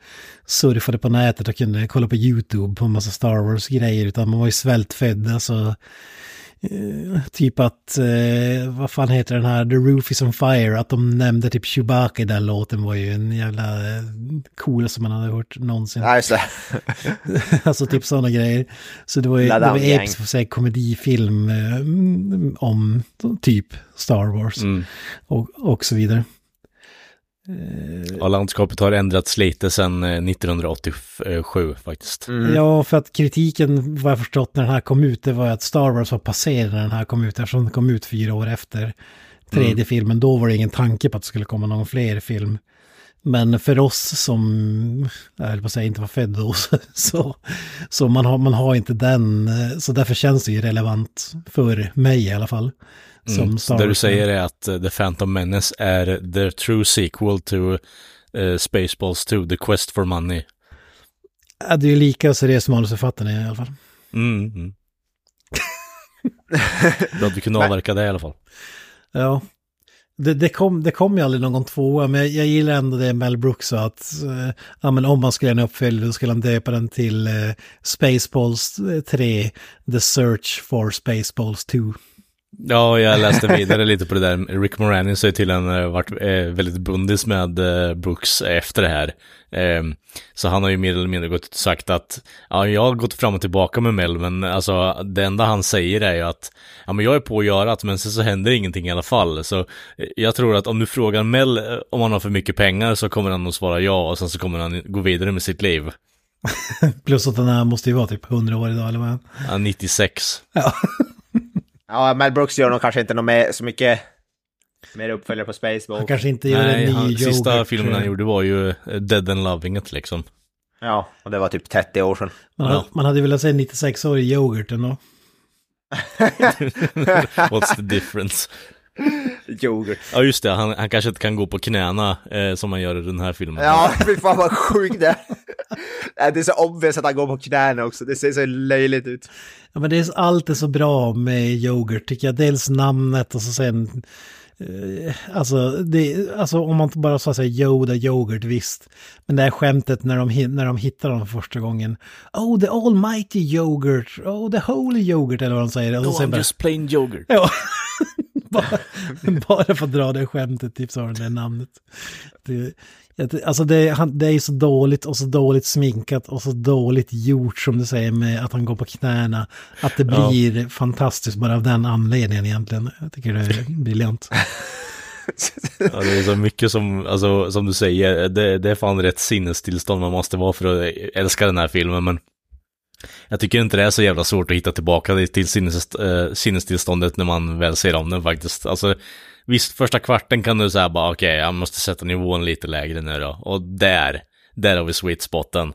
surfade på nätet och kunde kolla på YouTube på en massa Star Wars-grejer, utan man var ju svältfödd, alltså eh, typ att, eh, vad fan heter den här, The Roof is on Fire, att de nämnde typ Chewbacca i den låten var ju en jävla eh, cool som man hade hört någonsin. [LAUGHS] Alltså typ sådana grejer. Så det var ju La det var episkt för säga komedifilm om typ Star Wars Mm. och, och så vidare. Ja, landskapet har ändrats lite sedan eh, 1987 faktiskt. Ja, för att kritiken, vad jag förstått när den här kom ut, det var att Star Wars var passerad när den här kom ut, eftersom den kom ut fyra år efter tredje filmen. Då var det ingen tanke på att det skulle komma någon fler film. Men för oss som, jag höll på att säga inte var född då, så, så man, har, man har inte den, eh, så därför känns det ju relevant för mig i alla fall. Som Mm. Star Det du säger är att eh, The Phantom Menace är the true sequel to eh, Spaceballs 2, The Quest for Money. Ja, det är ju lika seriös manusförfattaren i alla fall. Mm, mm. Att vi kunde avverka det i alla fall. Ja. Det, det, kom, det kom ju aldrig någon tvåa, men jag, jag gillar ändå det Mel Brooks sa att eh, ja, men om man skulle göra en uppföljare då skulle han döpa den till eh, Spaceballs 3, The Search for Spaceballs 2. Ja, jag läste vidare lite på det där. Rick Moranis har ju tydligen eh, varit eh, väldigt bundis med eh, Brooks efter det här. Eh, så han har ju mer eller mindre gått ut och sagt att ja, jag har gått fram och tillbaka med Mel, men alltså det enda han säger är ju att ja, men jag är på att göra det, men sen så händer ingenting i alla fall. Så jag tror att om du frågar Mel om han har för mycket pengar så kommer han att svara ja och sen så kommer han gå vidare med sitt liv. [LAUGHS] Plus att den här måste ju vara typ 100 år idag, eller vad? Ja, 96. Ja, Mel Brooks gör nog kanske inte något mer, så mycket mer uppföljare på Han Spaceball. kanske inte gör Nej, en ny han, yoghurt. sista filmen han eh, gjorde var ju eh, Dead and Loving It liksom. Ja, och det var typ 30 år sedan. Man, hade, man hade velat se 96-årig yoghurt ändå. [LAUGHS] [LAUGHS] What's the difference? [LAUGHS] Yoghurt. Ja just det, han, han kanske inte kan gå på knäna eh, som han gör i den här filmen. Ja, fy fan vad sjukt det är. [LAUGHS] Det är så obvious att han går på knäna också. Det ser så löjligt ut. Ja, men det är alltid så bra med yoghurt tycker jag. Dels namnet och så sen... Eh, alltså, det, alltså om man bara sa så här Yoda yoghurt, visst. Men det här skämtet när de, när de hittar dem för första gången. Oh, the almighty yoghurt. Oh, the holy yoghurt eller vad de säger. Och No, I'm bara, just plain yoghurt. Ja, [LAUGHS] bara, bara för att dra det skämtet, typ så har den det namnet. Det, alltså det, han, det är så dåligt och så dåligt sminkat och så dåligt gjort som du säger med att han går på knäna. Att det Ja. blir fantastiskt bara av den anledningen egentligen. Jag tycker det är briljant. [LAUGHS] Ja, det är så mycket som, alltså, som du säger, det, det är fan rätt sinnestillstånd man måste vara för att älska den här filmen, men jag tycker inte det är så jävla svårt att hitta tillbaka till sinnes, äh, sinnestillståndet när man väl ser om den faktiskt. Alltså, visst, första kvarten kan du säga bara okej, jag måste sätta nivån lite lägre nu då. Och där, där har vi sweet spoten.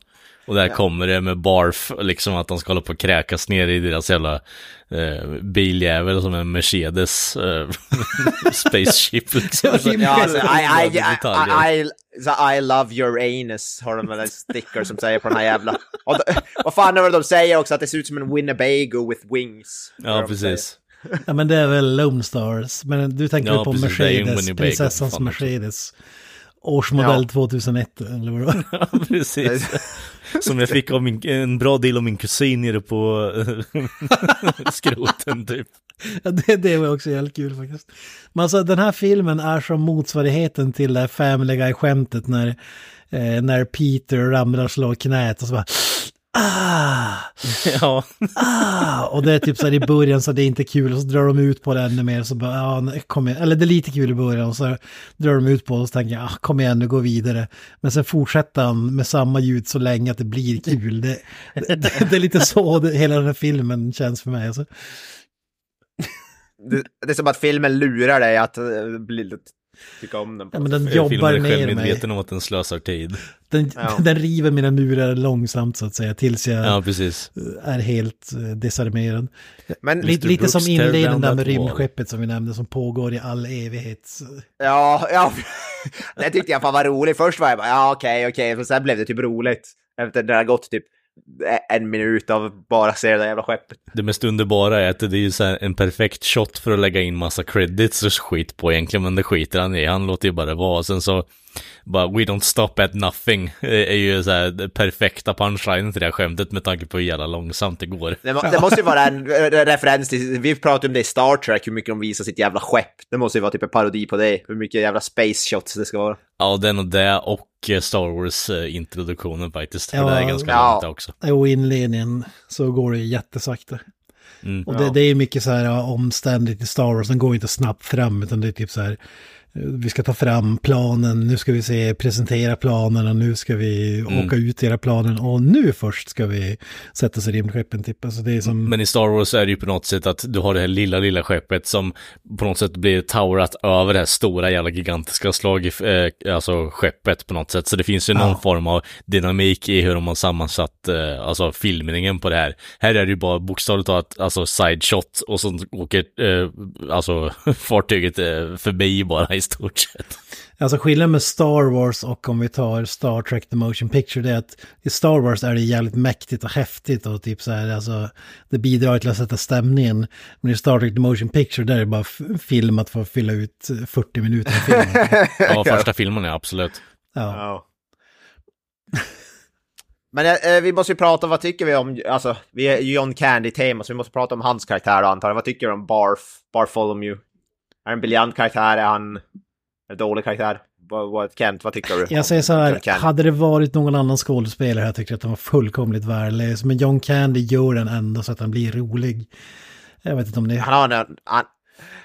Och där kommer det med barf, liksom att de ska hålla på och kräkas ner i deras jävla eh, biljävel som en Mercedes eh, [LAUGHS] spaceship liksom. Ja, alltså, I, I, I. I, I, I love your anus har de väl en sticker som säger på den här jävla... Och då, vad fan är det de säger också? Att det ser ut som en Winnebago with wings. Ja, de precis. Ja men det är väl Lone Stars. Men du tänker Ja, på precis, Mercedes, prinsessans. Mercedes. Årsmodell Ja. 2001 eller vad det var. [LAUGHS] Ja, precis. Som jag fick av min, en bra del av min kusin nere på eh, [LAUGHS] skroten typ. Ja, det, det var också jävligt kul faktiskt. Men alltså den här filmen är som motsvarigheten till det här Family Guy-skämtet när, eh, när Peter ramlar och slår knät och så bara ah, Ja, ah, och det är typ så här i början så det är inte kul och så drar de ut på det ännu mer så bara, ja, kom igen. eller det är lite kul i början och så drar de ut på det och så tänker jag, ah, kom igen nu, gå vidare. Men sen fortsätter han med samma ljud så länge att det blir kul. Det, det, det är lite så det, hela den här filmen känns för mig. Alltså. Det, det är som att filmen lurar dig att uh, bli, tycka om den. Ja, men den jobbar ner mig. självmedveten om att den slösar tid. Den, Ja. [LAUGHS] den river mina murar långsamt så att säga tills jag Ja, är helt eh, desarmerad. Men Lite, lite som inledningen där med rymdskeppet som vi nämnde som pågår i all evighet. ja, ja, [LAUGHS] det tyckte jag fan var roligt. Först var jag bara, ja okej, okej, men sen blev det typ roligt. Efter det har gått typ en minut av bara se det där jävla skeppet. Det mest underbara är att det är ju så här en perfekt shot för att lägga in massa credits och skit på egentligen, men det skiter han i. Han låter ju bara vara. Sen så bara We don't stop at nothing är ju så här det perfekta punchline till det här skämtet med tanke på hur jävla långsamt det går. Det, må, det måste ju vara en eh, referens till, vi pratade om det i Star Trek, hur mycket de visar sitt jävla skepp. Det måste ju vara typ en parodi på det, hur mycket jävla space shots det ska vara. Ja, den och det och eh, Star Wars-introduktionen faktiskt. För Ja. det är ganska Ja. långt det också. Och i inledningen så går det jättesakta. Mm. Och det, det är mycket så här omständigt i Star Wars, den går inte snabbt fram utan det är typ så här vi ska ta fram planen, nu ska vi se, presentera planen och nu ska vi Mm. åka ut era planen och nu först ska vi sätta oss i rymdskeppen typ. Alltså det är som... Men i Star Wars är det ju på något sätt att du har det här lilla, lilla skeppet som på något sätt blir towerat över det här stora jävla gigantiska slag, eh, alltså skeppet på något sätt. Så det finns ju någon Ja. form av dynamik i hur de har sammansatt, eh, alltså filmningen på det här. Här är det ju bara bokstavligt talat, alltså side shot och så åker, eh, alltså [LAUGHS] fartyget eh, förbi bara i stort sett. Alltså skillnaden med Star Wars och om vi tar Star Trek The Motion Picture det är att i Star Wars är det jävligt mäktigt och häftigt och typ så här alltså det bidrar till att sätta stämningen. Men i Star Trek The Motion Picture där är det bara f- filmat för att fylla ut 40 minuter av filmen. [LAUGHS] Ja, första filmen är absolut. Ja. Ja. Men eh, vi måste ju prata, vad tycker vi om, alltså, vi är ju John Candy-tema, så vi måste prata om hans karaktär antar jag. Vad tycker du om Barf, Bartholomew? Är han en briljant karaktär? Är han en dålig karaktär? Vad, vad, Kent, vad tycker du? Jag säger så här, hade det varit någon annan skådespelare jag tycker att den var fullkomligt värdelös. Men John Candy gör den ändå så att den blir rolig. Jag vet inte om det... Han, har en, han,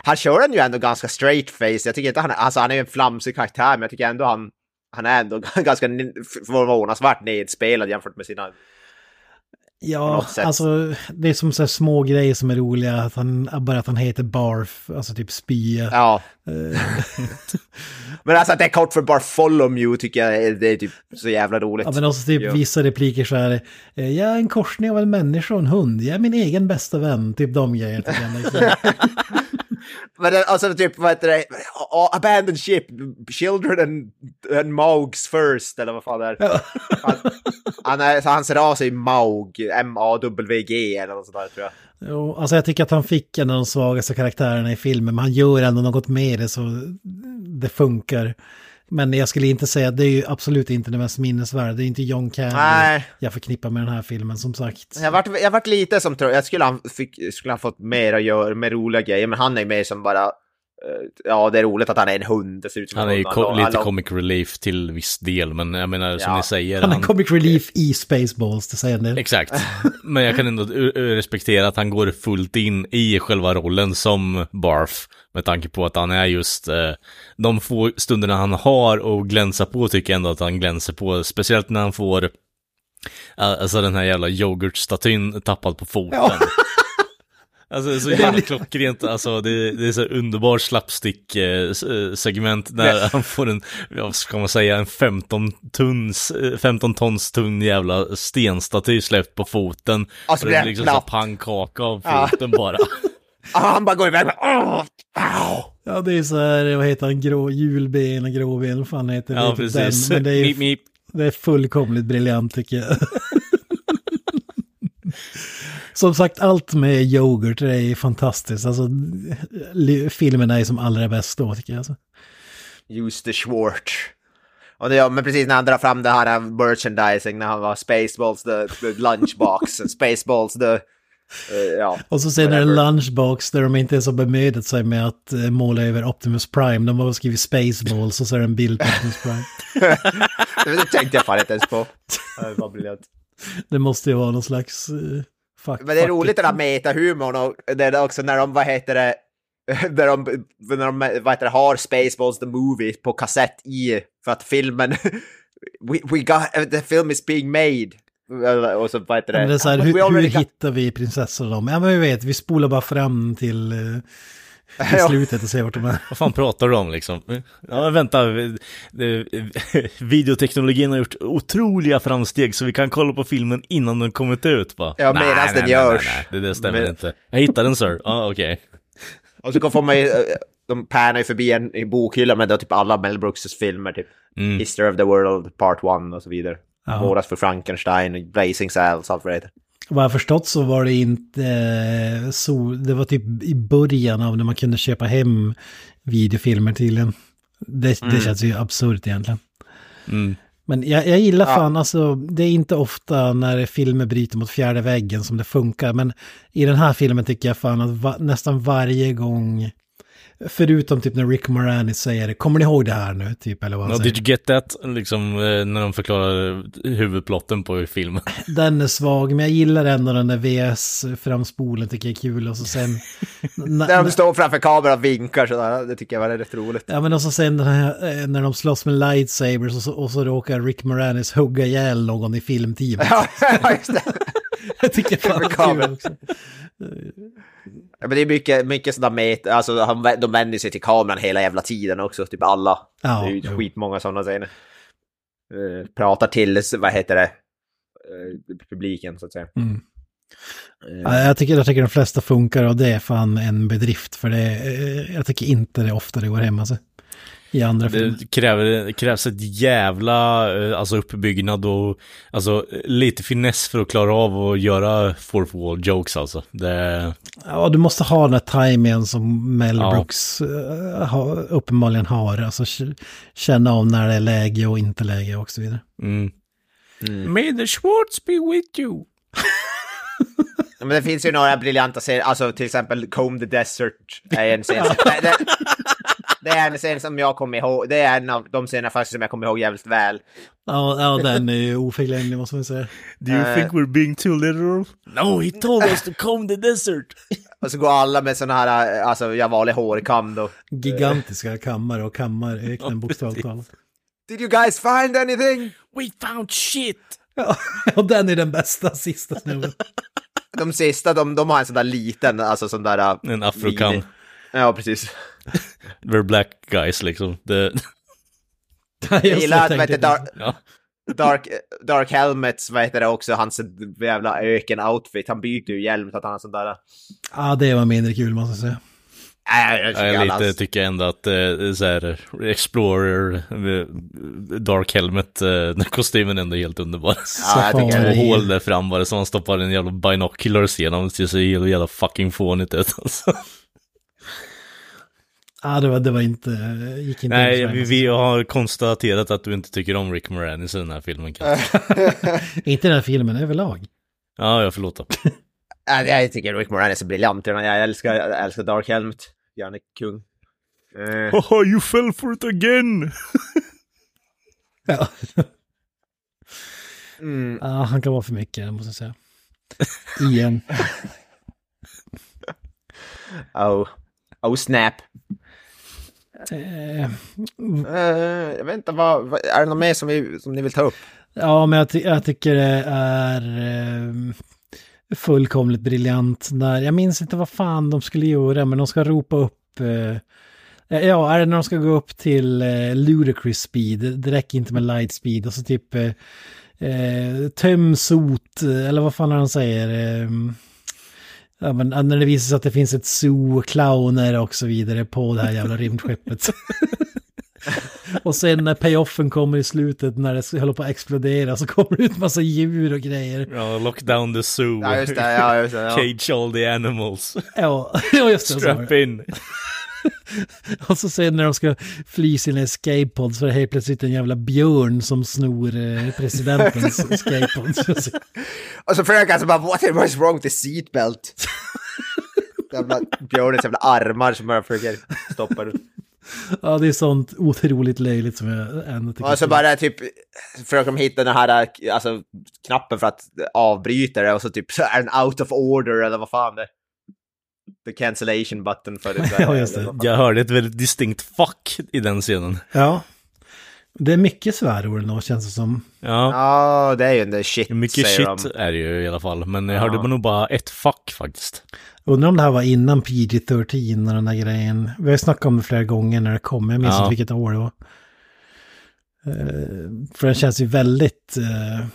han kör den ju ändå ganska straight face. Jag tycker inte han, alltså han är en flamsig karaktär, men jag tycker ändå han, han är ändå [LAUGHS] ganska förvånansvärt nedspelad jämfört med sina... Ja, alltså det är som så här små grejer som är roliga. Att han, bara att han heter Barf, alltså typ spya. Ja. Eh, [LAUGHS] Men alltså att det är kort för Bartholomew tycker jag är, det är typ så jävla roligt. Ja, men också typ Ja. vissa repliker så här. eh, Jag är en korsning av en människa och en hund. Jag är min egen bästa vän. Typ de grejerna [LAUGHS] [LAUGHS] Men alltså typ, vad heter det? Abandoned ship, children and, and Maugs first, eller vad fan det är. Han, han, är, så hans ras är Maug, M-A-W-G eller något sånt där tror jag. Jo, alltså jag tycker att han fick en av de svagaste karaktärerna i filmen. Men han gör ändå något med det så det funkar. Men jag skulle inte säga att det är ju absolut inte det mest minnesvärda. Det är inte John Candy Nej. jag förknippar med den här filmen som sagt. Jag vart, jag vart lite som, tror jag skulle han, fick, skulle han fått mer att göra med roliga grejer, men han är mer som bara, eh, ja det är roligt att han är en hund, det ser ut som Han är ju ko- Han- lite han- comic relief till viss del, men jag menar som Ja. ni säger. Han är comic relief i Spaceballs, det säger del. Exakt. [LAUGHS] Men jag kan ändå respektera att han går fullt in i själva rollen som Barf. Med tanke på att han är just eh, de få stunderna han har att glänsa på tycker jag ändå att han glänser på. Speciellt när han får uh, alltså den här jävla yoghurtstatyn tappad på foten. [LAUGHS] Alltså det är så jävla klockrent, alltså det, det är så underbar slapstick-segment när han får en, vad ska man säga, en 15 tons, eh, 15 tons tung jävla stenstaty släppt på foten. Alltså, och det är liksom så pannkaka av Ja. foten bara. [LAUGHS] Ah, han bara går iväg med, åh, au. Ja, det är så här, vad heter han, grå, julben och gråben, vad fan heter det? Ja, Typ precis. Den, men det är, Mip, mip. det är fullkomligt briljant tycker jag. Som sagt, allt med yoghurt det är fantastiskt. Alltså, filmen är som allra bäst då tycker jag. Alltså. Use the Schwartz. Och det, ja, men precis när han drar fram det här merchandising, när han var Spaceballs the, the lunchbox, [LAUGHS] Spaceballs the... eh, ja. Och så sen är det lunchbox där de inte ens har bemödat sig med att eh, måla över Optimus Prime. De har bara skrivit Spaceballs och så är det en bild på Optimus Prime. [LAUGHS] Det tänkte jag fan inte ens på. [LAUGHS] Briljant. Det måste ju vara någon slags... Uh, fuck, Men det är roligt it. den där metahumorn och det är också när de, vad heter det, [LAUGHS] när de, när de vad heter det, har Spaceballs the Movie på kassett i, för att filmen, we, we got, the film is being made. Och så vad heter det, Men det är så här, hur, hur hittar vi prinsessan dem? Ja men vi vet, vi spolar bara fram till, eh, [LAUGHS] till slutet och ser vart de är. Vad fan pratar du om liksom? Ja, men vänta. det- Videoteknologin har gjort otroliga framsteg så vi kan kolla på filmen innan den kommit ut va? Ja, Nej, medans nej, den nej, görs. Nej, nej, det där stämmer Men- inte. Jag hittade den sir. Ja, okej. Och så får man ju, eh, de pannar ju förbi en i bokhyllan med typ alla Mel Brooks filmer, typ Mm. History of the World, Part 1 och så vidare. Ja. För Frankenstein, Blazing Saddles, allt vad det heter. Vad jag förstått så var det inte eh, så, det var typ i början av när man kunde köpa hem videofilmer tydligen. Det, det känns ju absurt egentligen. Mm. Men jag, jag gillar Ja. fan, alltså det är inte ofta när filmer bryter mot fjärde väggen som det funkar. Men i den här filmen tycker jag fan att va, nästan varje gång Förutom typ när Rick Moranis säger kommer ni ihåg det här nu? Typ, eller vad säger. did you get that? Liksom eh, när de förklarar huvudplotten på filmen. [LAUGHS] Den är svag, men jag gillar ändå den där VS-framspolen, tycker jag är kul. Och så sen... [LAUGHS] när, de står framför kameran och vinkar sådär, det tycker jag var rätt roligt. Ja men och så sen här, eh, när de slåss med lightsabers och så, och så råkar Rick Moranis hugga ihjäl någon i filmteamet. [LAUGHS] Ja, just det. jag tycker fan det är kul också. Ja, men det är mycket, mycket sådana met, alltså han, de vänder sig till kameran hela jävla tiden också, typ alla. Ja, det är ju jo. skitmånga sådana scener. Eh, pratar till, vad heter det, eh, publiken så att säga. Mm. Ja, jag, tycker, jag tycker de flesta funkar och det är fan en bedrift för det. Jag tycker inte det ofta det går hem alltså. I andra filmer. Det, kräver, krävs ett jävla eh, alltså uppbyggnad och alltså lite finess för att klara av att göra fourth wall jokes alltså. Det, Ja, du måste ha den här timingen som Mel Ja. Brooks eh, ha, uppenbarligen har. Alltså känna av när det är läge och inte läge och så vidare. mm. May the Schwartz be with you. Men det finns ju några briljanta serier, alltså till exempel Comb the Desert är en scen. [LAUGHS] det, är en scen som jag kommer ihåg, det är en av de scenerna faktiskt som jag kommer ihåg jävligt väl. Ja, ja den är ju oförglömlig måste man säga. Do you Eh. think we're being too literal? No, he told us to comb the desert. [LAUGHS] Och så går alla med såna här, alltså jag vanlig hårkam då. Gigantiska kammare och kammar öknen bokstavligt [LAUGHS] talat. Did you guys find anything? We found shit. Ja, [LAUGHS] och den är den bästa sista snubben. De sista, de, de har en sån där liten, alltså sån där... uh, En afrokam. Ja, precis. We're black guys liksom. Det, [LAUGHS] Jag gillar att, vet du, Dark, ja. Dark, Dark Helmets, vad heter det också, hans jävla öken-outfit, han byter ju hjälm så att han har sån där... Ja, det var mindre kul måste jag säga. Nej, jag tycker Jag lite, tycker ändå att eh, så här, Explorer, eh, Dark Helmet, eh, den [LAUGHS] kostymen är ändå helt underbar. Ja, jag Två hål där fram var det som han stoppar en jävla binoculars genom. Det ser så jävla, jävla fucking fånigt ut alltså. Ja, det var, det var inte, gick inte Nej, in vi, vi har konstaterat att du inte tycker om Rick Moranis i den här filmen. [LAUGHS] Inte den här filmen överlag. Ja, jag förlåter. [LAUGHS] Ja, jag tycker Rick Moranis är briljant. Jag älskar, jag älskar Dark Helmet. Han är kung. Eh, Haha, you fell for it again! [LAUGHS] Ja. mm, ja, han kan vara för mycket, måste jag säga. Igen. oh. oh snap. Eh, jag vet inte, vad, vad, är det något mer som, vi, som ni vill ta upp? Ja, men jag, ty jag tycker det är eh, fullkomligt briljant. Där. jag minns inte vad fan de skulle göra, men de ska ropa upp... Eh, ja, är det när de ska gå upp till eh, ludicrous speed? Det räcker inte med light speed. Och så typ eh, eh, töm sot, eller vad fan är de säger? Eh, Ja, men när det visar sig att det finns ett zoo, clowner och så vidare på det här jävla rymdskeppet. [LAUGHS] Och sen när payoffen kommer i slutet när det håller på att explodera så kommer det ut massa djur och grejer. Ja, lock down the zoo. Ja, just det. Ja, just det ja. [LAUGHS] Cage all the animals. Ja, [LAUGHS] just det. Strap in. [LAUGHS] Och så sen när de ska fly sina escape pods så är det helt plötsligt en jävla björn som snor eh, presidentens [LAUGHS] escape pods. Och så försöker han bara, what is wrong with the seatbelt? [LAUGHS] Jävla björnens jävla armar som bara försöker stoppa det. Ja, det är sånt otroligt löjligt som jag ändå tycker. Och så bara typ försöker de hitta den här alltså, knappen för att avbryta det och så typ så är den out of order eller vad fan det är. The cancellation button för det. [LAUGHS] Ja, just det. Jag hörde ett väldigt distinkt fuck i den scenen. Ja. Det är mycket svärord nog känns det som. Ja, Ja, det är ju en shit mycket shit de. är det ju i alla fall. Men jag Ja. hörde nog bara ett fuck faktiskt. Undrar om det här var innan PG-13 och den där grejen. Vi har ju snackat om det flera gånger när det kom. Jag minns Ja. inte vilket år det var. Eh, för den känns ju väldigt... Uh,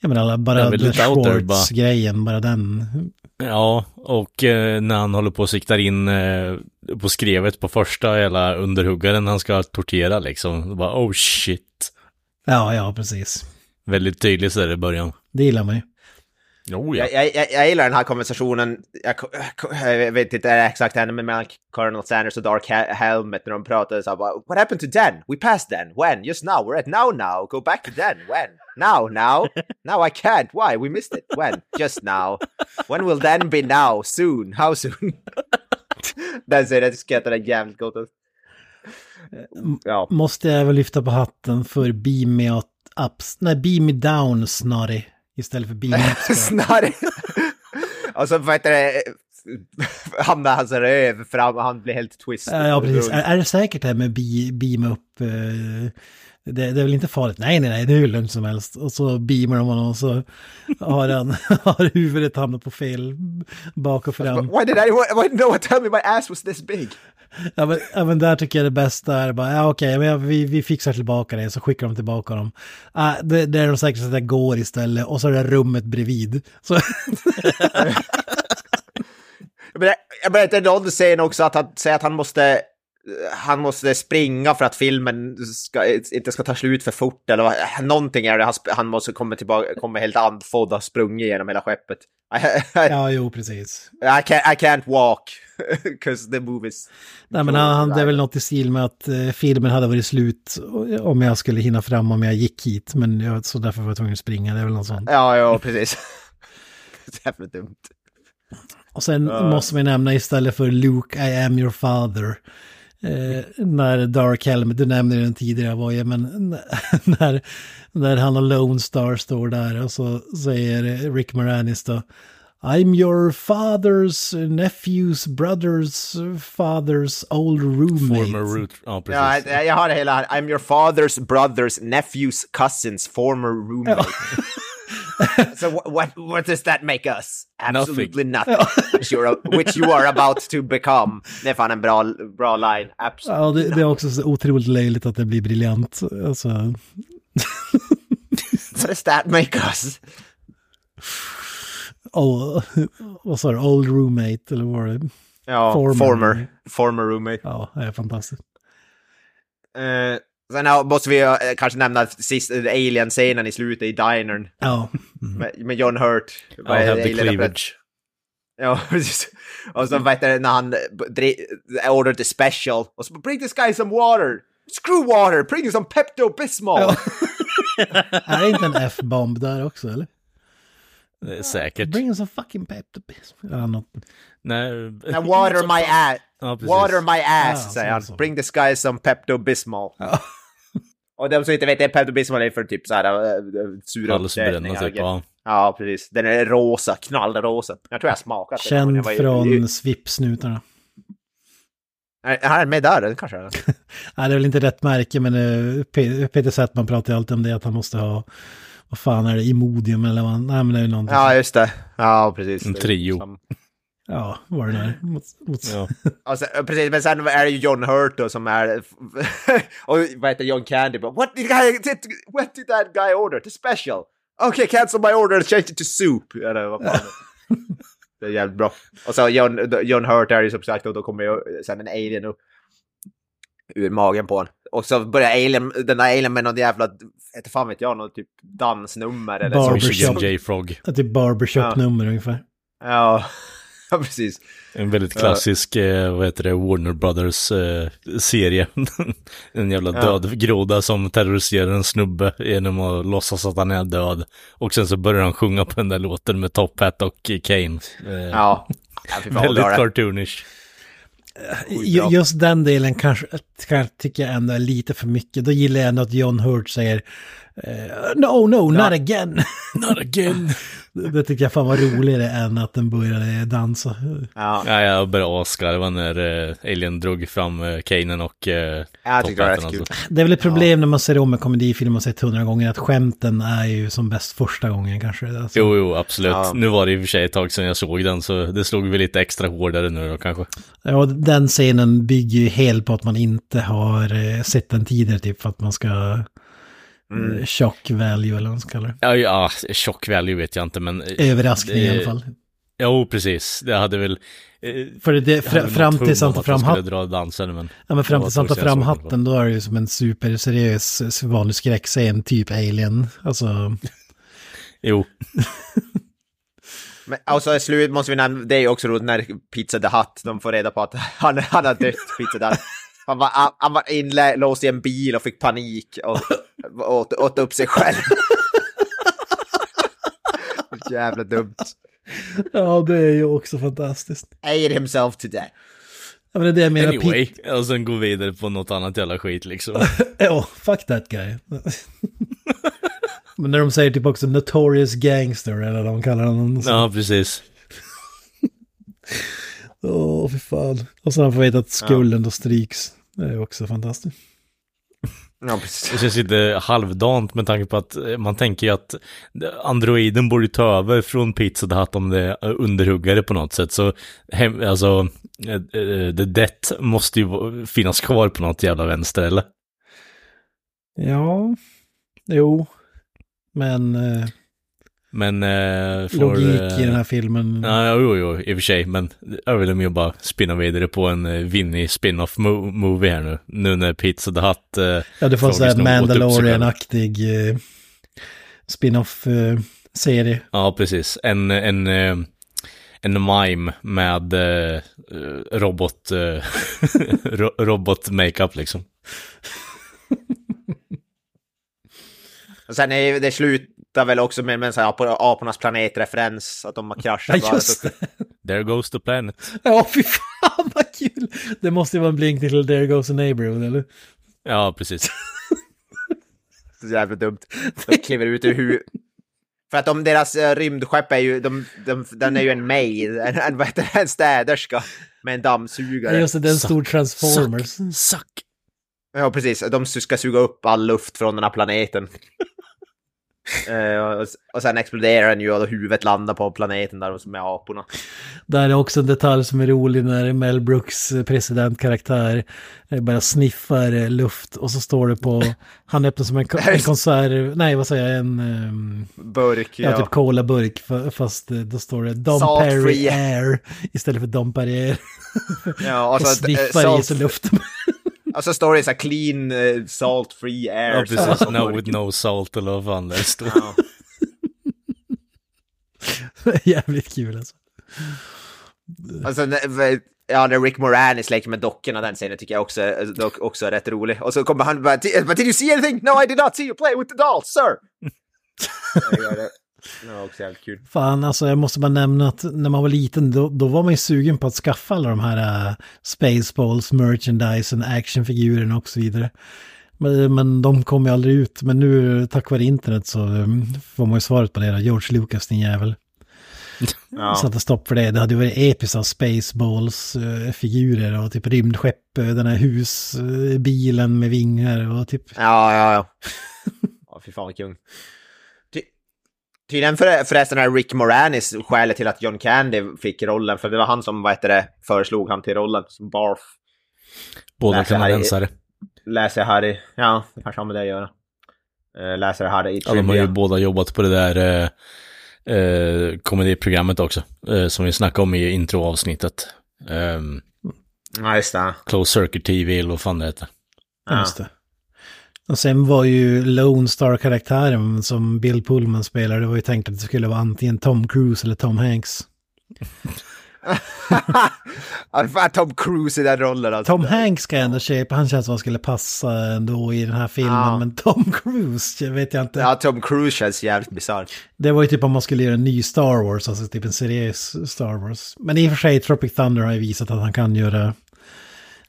jag menar, bara Ja, väldigt The Schwartz-grejen, bara den. Ja, och eh, när han håller på och siktar in eh, på skrevet på första hela underhuggaren han ska tortera liksom. Då bara oh shit. Ja, ja, precis. Väldigt tydligt så är det i början. Det gillar man ju. Oh, ja. Jag, jag, jag, gillar den här konversationen, jag, jag vet inte exakt henne, men mellan Colonel Sanders och Dark Hel- Helmet när de pratade så bara, What happened to Den? We passed Den. When? Just now. We're at now now. Go back to Den. When? Now now. Now I can't. Why? We missed it. When? Just now. When will Den be now? Soon. How soon? [LAUGHS] Den skrattar jag jävligt gott åt. Ja. Måste jag även lyfta på hatten för Beam Me Up, nej, Beam Me Down Snarry istället för. [LAUGHS] Snarry. Snarare. Och så vad heter det, hamnar hans röv fram och han blir helt twisted. Ja, precis. Är, är det säkert det här med be, Beam Up? eh, det, det är väl inte farligt? Nej, nej, nej, det är hur lugnt som helst. Och så beamar de honom och så har, han, [LAUGHS] har huvudet hamnat på fel bak och fram. Why did I, why, no one tell me my ass was this big? Ja men, ja, men där tycker jag det bästa är bara, ja okej, men ja, vi, vi fixar tillbaka det, så skickar de tillbaka dem. Ah, det, det är de säkert så att det går istället, och så är det rummet bredvid. Så, [LAUGHS] Jag menar, jag menar inte någon scen också att han säger att han måste han måste springa för att filmen ska, inte ska ta slut för fort eller vad, någonting är det. Han, han måste komma tillbaka, komma helt andfådd och ha sprungit genom hela skeppet. I, [LAUGHS] I, ja, jo, precis. I, can't, I can't walk, [LAUGHS] because the movies... Nej, men han, det är väl något i stil med att eh, filmen hade varit slut om jag skulle hinna fram om jag gick hit, men jag, så därför var jag tvungen att springa, det är väl något sånt. Ja, ja, precis. [LAUGHS] Jävligt dumt. Och sen måste man nämna istället för Luke, I am your father. Eh, när Dark Helmet, du nämnde den tidigare Voje, men [LAUGHS] när, när han och Lone Star står där och så säger Rick Moranis då I'm your father's nephew's brother's father's old roommate. Former root, ja precis. Ja, jag, jag har det hela här. I'm your father's brother's nephew's cousin's former roommate. [LAUGHS] [LAUGHS] [LAUGHS] so what, what, what does that make us? Absolutely nothing. which, you're, which you are about to become. Det är fan en bra, bra line. Absolut. Ja, det, det är också så otroligt löjligt att det blir briljant. Alltså, [LAUGHS] What does that make us? oh, vad sa du, old roommate eller vad var det? Ja, Former. former. Former, roommate. Ja, det är fantastiskt. Eh, sen måste vi eh, kanske nämna sist, eh, Alien-scenen i slutet i dinern Ja, [LAUGHS] med, med John Hurt. Är have the Alien- cleavage. Ja, [LAUGHS] precis. Och så vet du när han dri- ordered the special. Och så bring this guy some water. Screw water, bring some Pepto-Bismol. Ja. [LAUGHS] är det inte en F-bomb där också eller? Säkert. Bring some fucking pepto ja, något. Nej, Now water my ass. Ja, water my ass, Ja, säger han. så. Bring this guy some Pepto-Bismol. Ja. [LAUGHS] Och de som inte vet, det Pepto-Bismol är för typ så här äh, sura uppstötningar. typ, ja. Ja, precis. Den är rosa, knallrosa. Jag tror jag smakat den. när jag Känd var i- från Svipp-snutarna. Är han med där? Den kanske är [LAUGHS] den. Nej, det är väl inte rätt märke, men Pe- Peter Settman pratar ju alltid om det, att han måste ha, vad fan är det, Imodium eller vad, nej men det är ju någonting. Ja, just det. Ja, precis. En Det trio. som- Ja, vad det där. Mot, mot, Ja. [LAUGHS] Alltså, precis, men sen är det ju John Hurt då som är... [LAUGHS] och vad heter John Candy? bara, What did, guy, did, what did that guy order? The special? Okay, cancel my order and change it to soup. Eller vad fan [LAUGHS] det är. Jävligt bra. Och så John, John Hurt är ju som sagt och då kommer ju sen en alien upp ur magen på honom. Och så börjar alien, den där alien med någon jävla, inte fan vet jag, någon typ dansnummer eller så. Barbershop. J. Frog. typ barbershop-nummer ungefär. Ja, ja precis. En väldigt klassisk, eh, vad heter det, Warner Brothers eh, serie. [LAUGHS] en jävla Ja. död groda som terroriserar en snubbe genom att låtsas att han är död. Och sen så börjar han sjunga på den där låten med Top Hat och Kane. Eh, Ja. ja väldigt cartoonish. Ju- Just den delen kanske, kanske tycker jag ändå är lite för mycket. Då gillar jag ändå att John Hurt säger No, no, not again. Not again. [LAUGHS] det tycker jag fan var roligare än att den började dansa. Ja. Ja, jag började asgarva när eh, Alien drog fram eh, Kanen och eh, Jag tyckte det var rätt kul. alltså. Det är väl ett problem när man ser om en komedifilm och sett hundra gånger att skämten är ju som bäst första gången kanske. Alltså, Jo, jo, absolut. Ja. Nu var det i och för sig ett tag sedan jag såg den, så det slog väl lite extra hårdare nu då kanske. Ja, den scenen bygger ju helt på att man inte har eh, sett den tidigare, typ för att man ska... Mm. Shock value eller vad man ska kalla det. Ja, ja, tjock value vet jag inte, men... eh, Överraskning i det- alla fall. Jo, precis. Det hade väl... eh, För det, nog fram tills han tar att fram hatten, dra dansen, men... ja, men fram tills han tar tag sedan fram hatten, då är det ju som en superseriös vanlig skräckscen, typ Alien. Alltså, [LAUGHS] Jo, Men alltså i slut måste vi nämna, det är ju också roligt när Pizza the Hut, de får reda på att han, han har dött, Pizza the Hut. Han var, han, han var inlåst i en bil och fick panik och åt, åt upp sig själv. [LAUGHS] Jävla dumt. ja, det är ju också fantastiskt. Ate himself to death. Ja, men det är det jag menar. Anyway, Pete- och sen gå vidare på något annat jävla skit liksom. [LAUGHS] Ja, fuck that guy. [LAUGHS] men när de säger typ också notorious gangster eller vad de kallar honom. så- ja, precis. Åh, fy fan. Och så han får veta att skulden då stryks. Det är också fantastiskt. Ja, precis. Det känns lite halvdant med tanke på att eh, man tänker ju att androiden borde ta över från Pizza the Hut om det är underhuggare på något sätt. Så hem, alltså, eh, eh, The Death måste ju finnas kvar på något jävla vänster eller? Ja, jo. Men eh, Men eh, får, logik eh, i den här filmen. Ja, jo, jo, i och för sig, men jag vill ju bara spinna vidare på en eh, Vinny spin-off mo- movie här nu. Nu när Pizza the Hut... Eh, ja, du får frågor så här. Mandalorian-aktig eh, spin-off-serie. Ja, precis. En, en, eh, en mime med eh, robot, eh, [LAUGHS] ro- robot makeup liksom. Och sen är det slutar väl också med, med en sån här ap- apornas planet-referens, att de har kraschat. Ja, just det. There goes the planet. Ja, fy fan vad kul! Det måste ju vara en blinkning till There Goes a Neighborhood, eller? Ja, precis. [LAUGHS] Så jävla dumt. De kliver ut ur huvudet. För att de, deras uh, rymdskepp är ju, de, de, den är ju en maid, en, en, en städerska med en Ja, dammsugare. just det, det är en stor Transformers. Suck, suck. Ja, precis. De ska suga upp all luft från den här planeten. Eh, och, och sen exploderar den ju och huvudet landar på planeten där med aporna. Där är också en detalj som är rolig när Mel Brooks eh, presidentkaraktär eh, bara sniffar luft och så står det på, [LAUGHS] han öppnar som en, en konsert, nej vad säger jag, en, ehm, Burk, ja, ja. typ colaburk fa- fast då står det Dom Perry. Air [LAUGHS] istället för Dom Perrier. ja och Och så, [LAUGHS] sniffar i sig luften. Och så står det så här clean, eh, salt free air. Ja, precis. Så- No with no salt eller vad fan det står. Ja. Jävligt kul alltså. Alltså, ja, när Rick Moranis leker med dockorna, den scenen tycker jag också, dock också är rätt rolig. Och så kommer han bara, "Did but did you see anything? No, I did not see you play with the dolls, sir! [LAUGHS] Det. Var också jävligt kul. Fan, alltså jag måste bara nämna att när man var liten då, då var man ju sugen på att skaffa alla de här uh, Spaceballs, merchandisen, actionfigurerna och så vidare. Men, men de kom ju aldrig ut. Men nu tack vare internet så um, får man ju svaret på det. Då. George Lucas, din jävel. [LAUGHS] Ja. Satte stopp för det. Det hade ju varit episkt av Spaceballs-figurer och typ rymdskepp, eh, den här husbilen med vingar och typ... Ja, ja, ja. Ja, fy fan vad kung. Ty, tydligen för, förresten är Rick Moranis skälet till att John Candy fick rollen, för det var han som, vad heter det, föreslog han till rollen som Barf. Båda kanadensare. Läser jag i, ja, det kanske har med det att göra. Eh, läser här i Ja, de har ju trivia. båda jobbat på det där eh, eh, komediprogrammet också. Eh, som vi snackade om i introavsnittet. Um, Ja, just det. Close Circuit TV eller vad fan det heter. Ja. Just det. Och sen var ju Lone Star-karaktären som Bill Pullman spelar, det var ju tänkt att det skulle vara antingen Tom Cruise eller Tom Hanks. [LAUGHS] Tom Cruise i den rollen alltså. Tom Hanks ska jag ändå köpa, han känns som han skulle passa ändå i den här filmen, Ja. men Tom Cruise, jag vet jag inte. Ja, Tom Cruise känns jävligt bisarr. Det var ju typ om man skulle göra en ny Star Wars, alltså typ en seriös Star Wars. Men i och för sig, Tropic Thunder har ju visat att han kan göra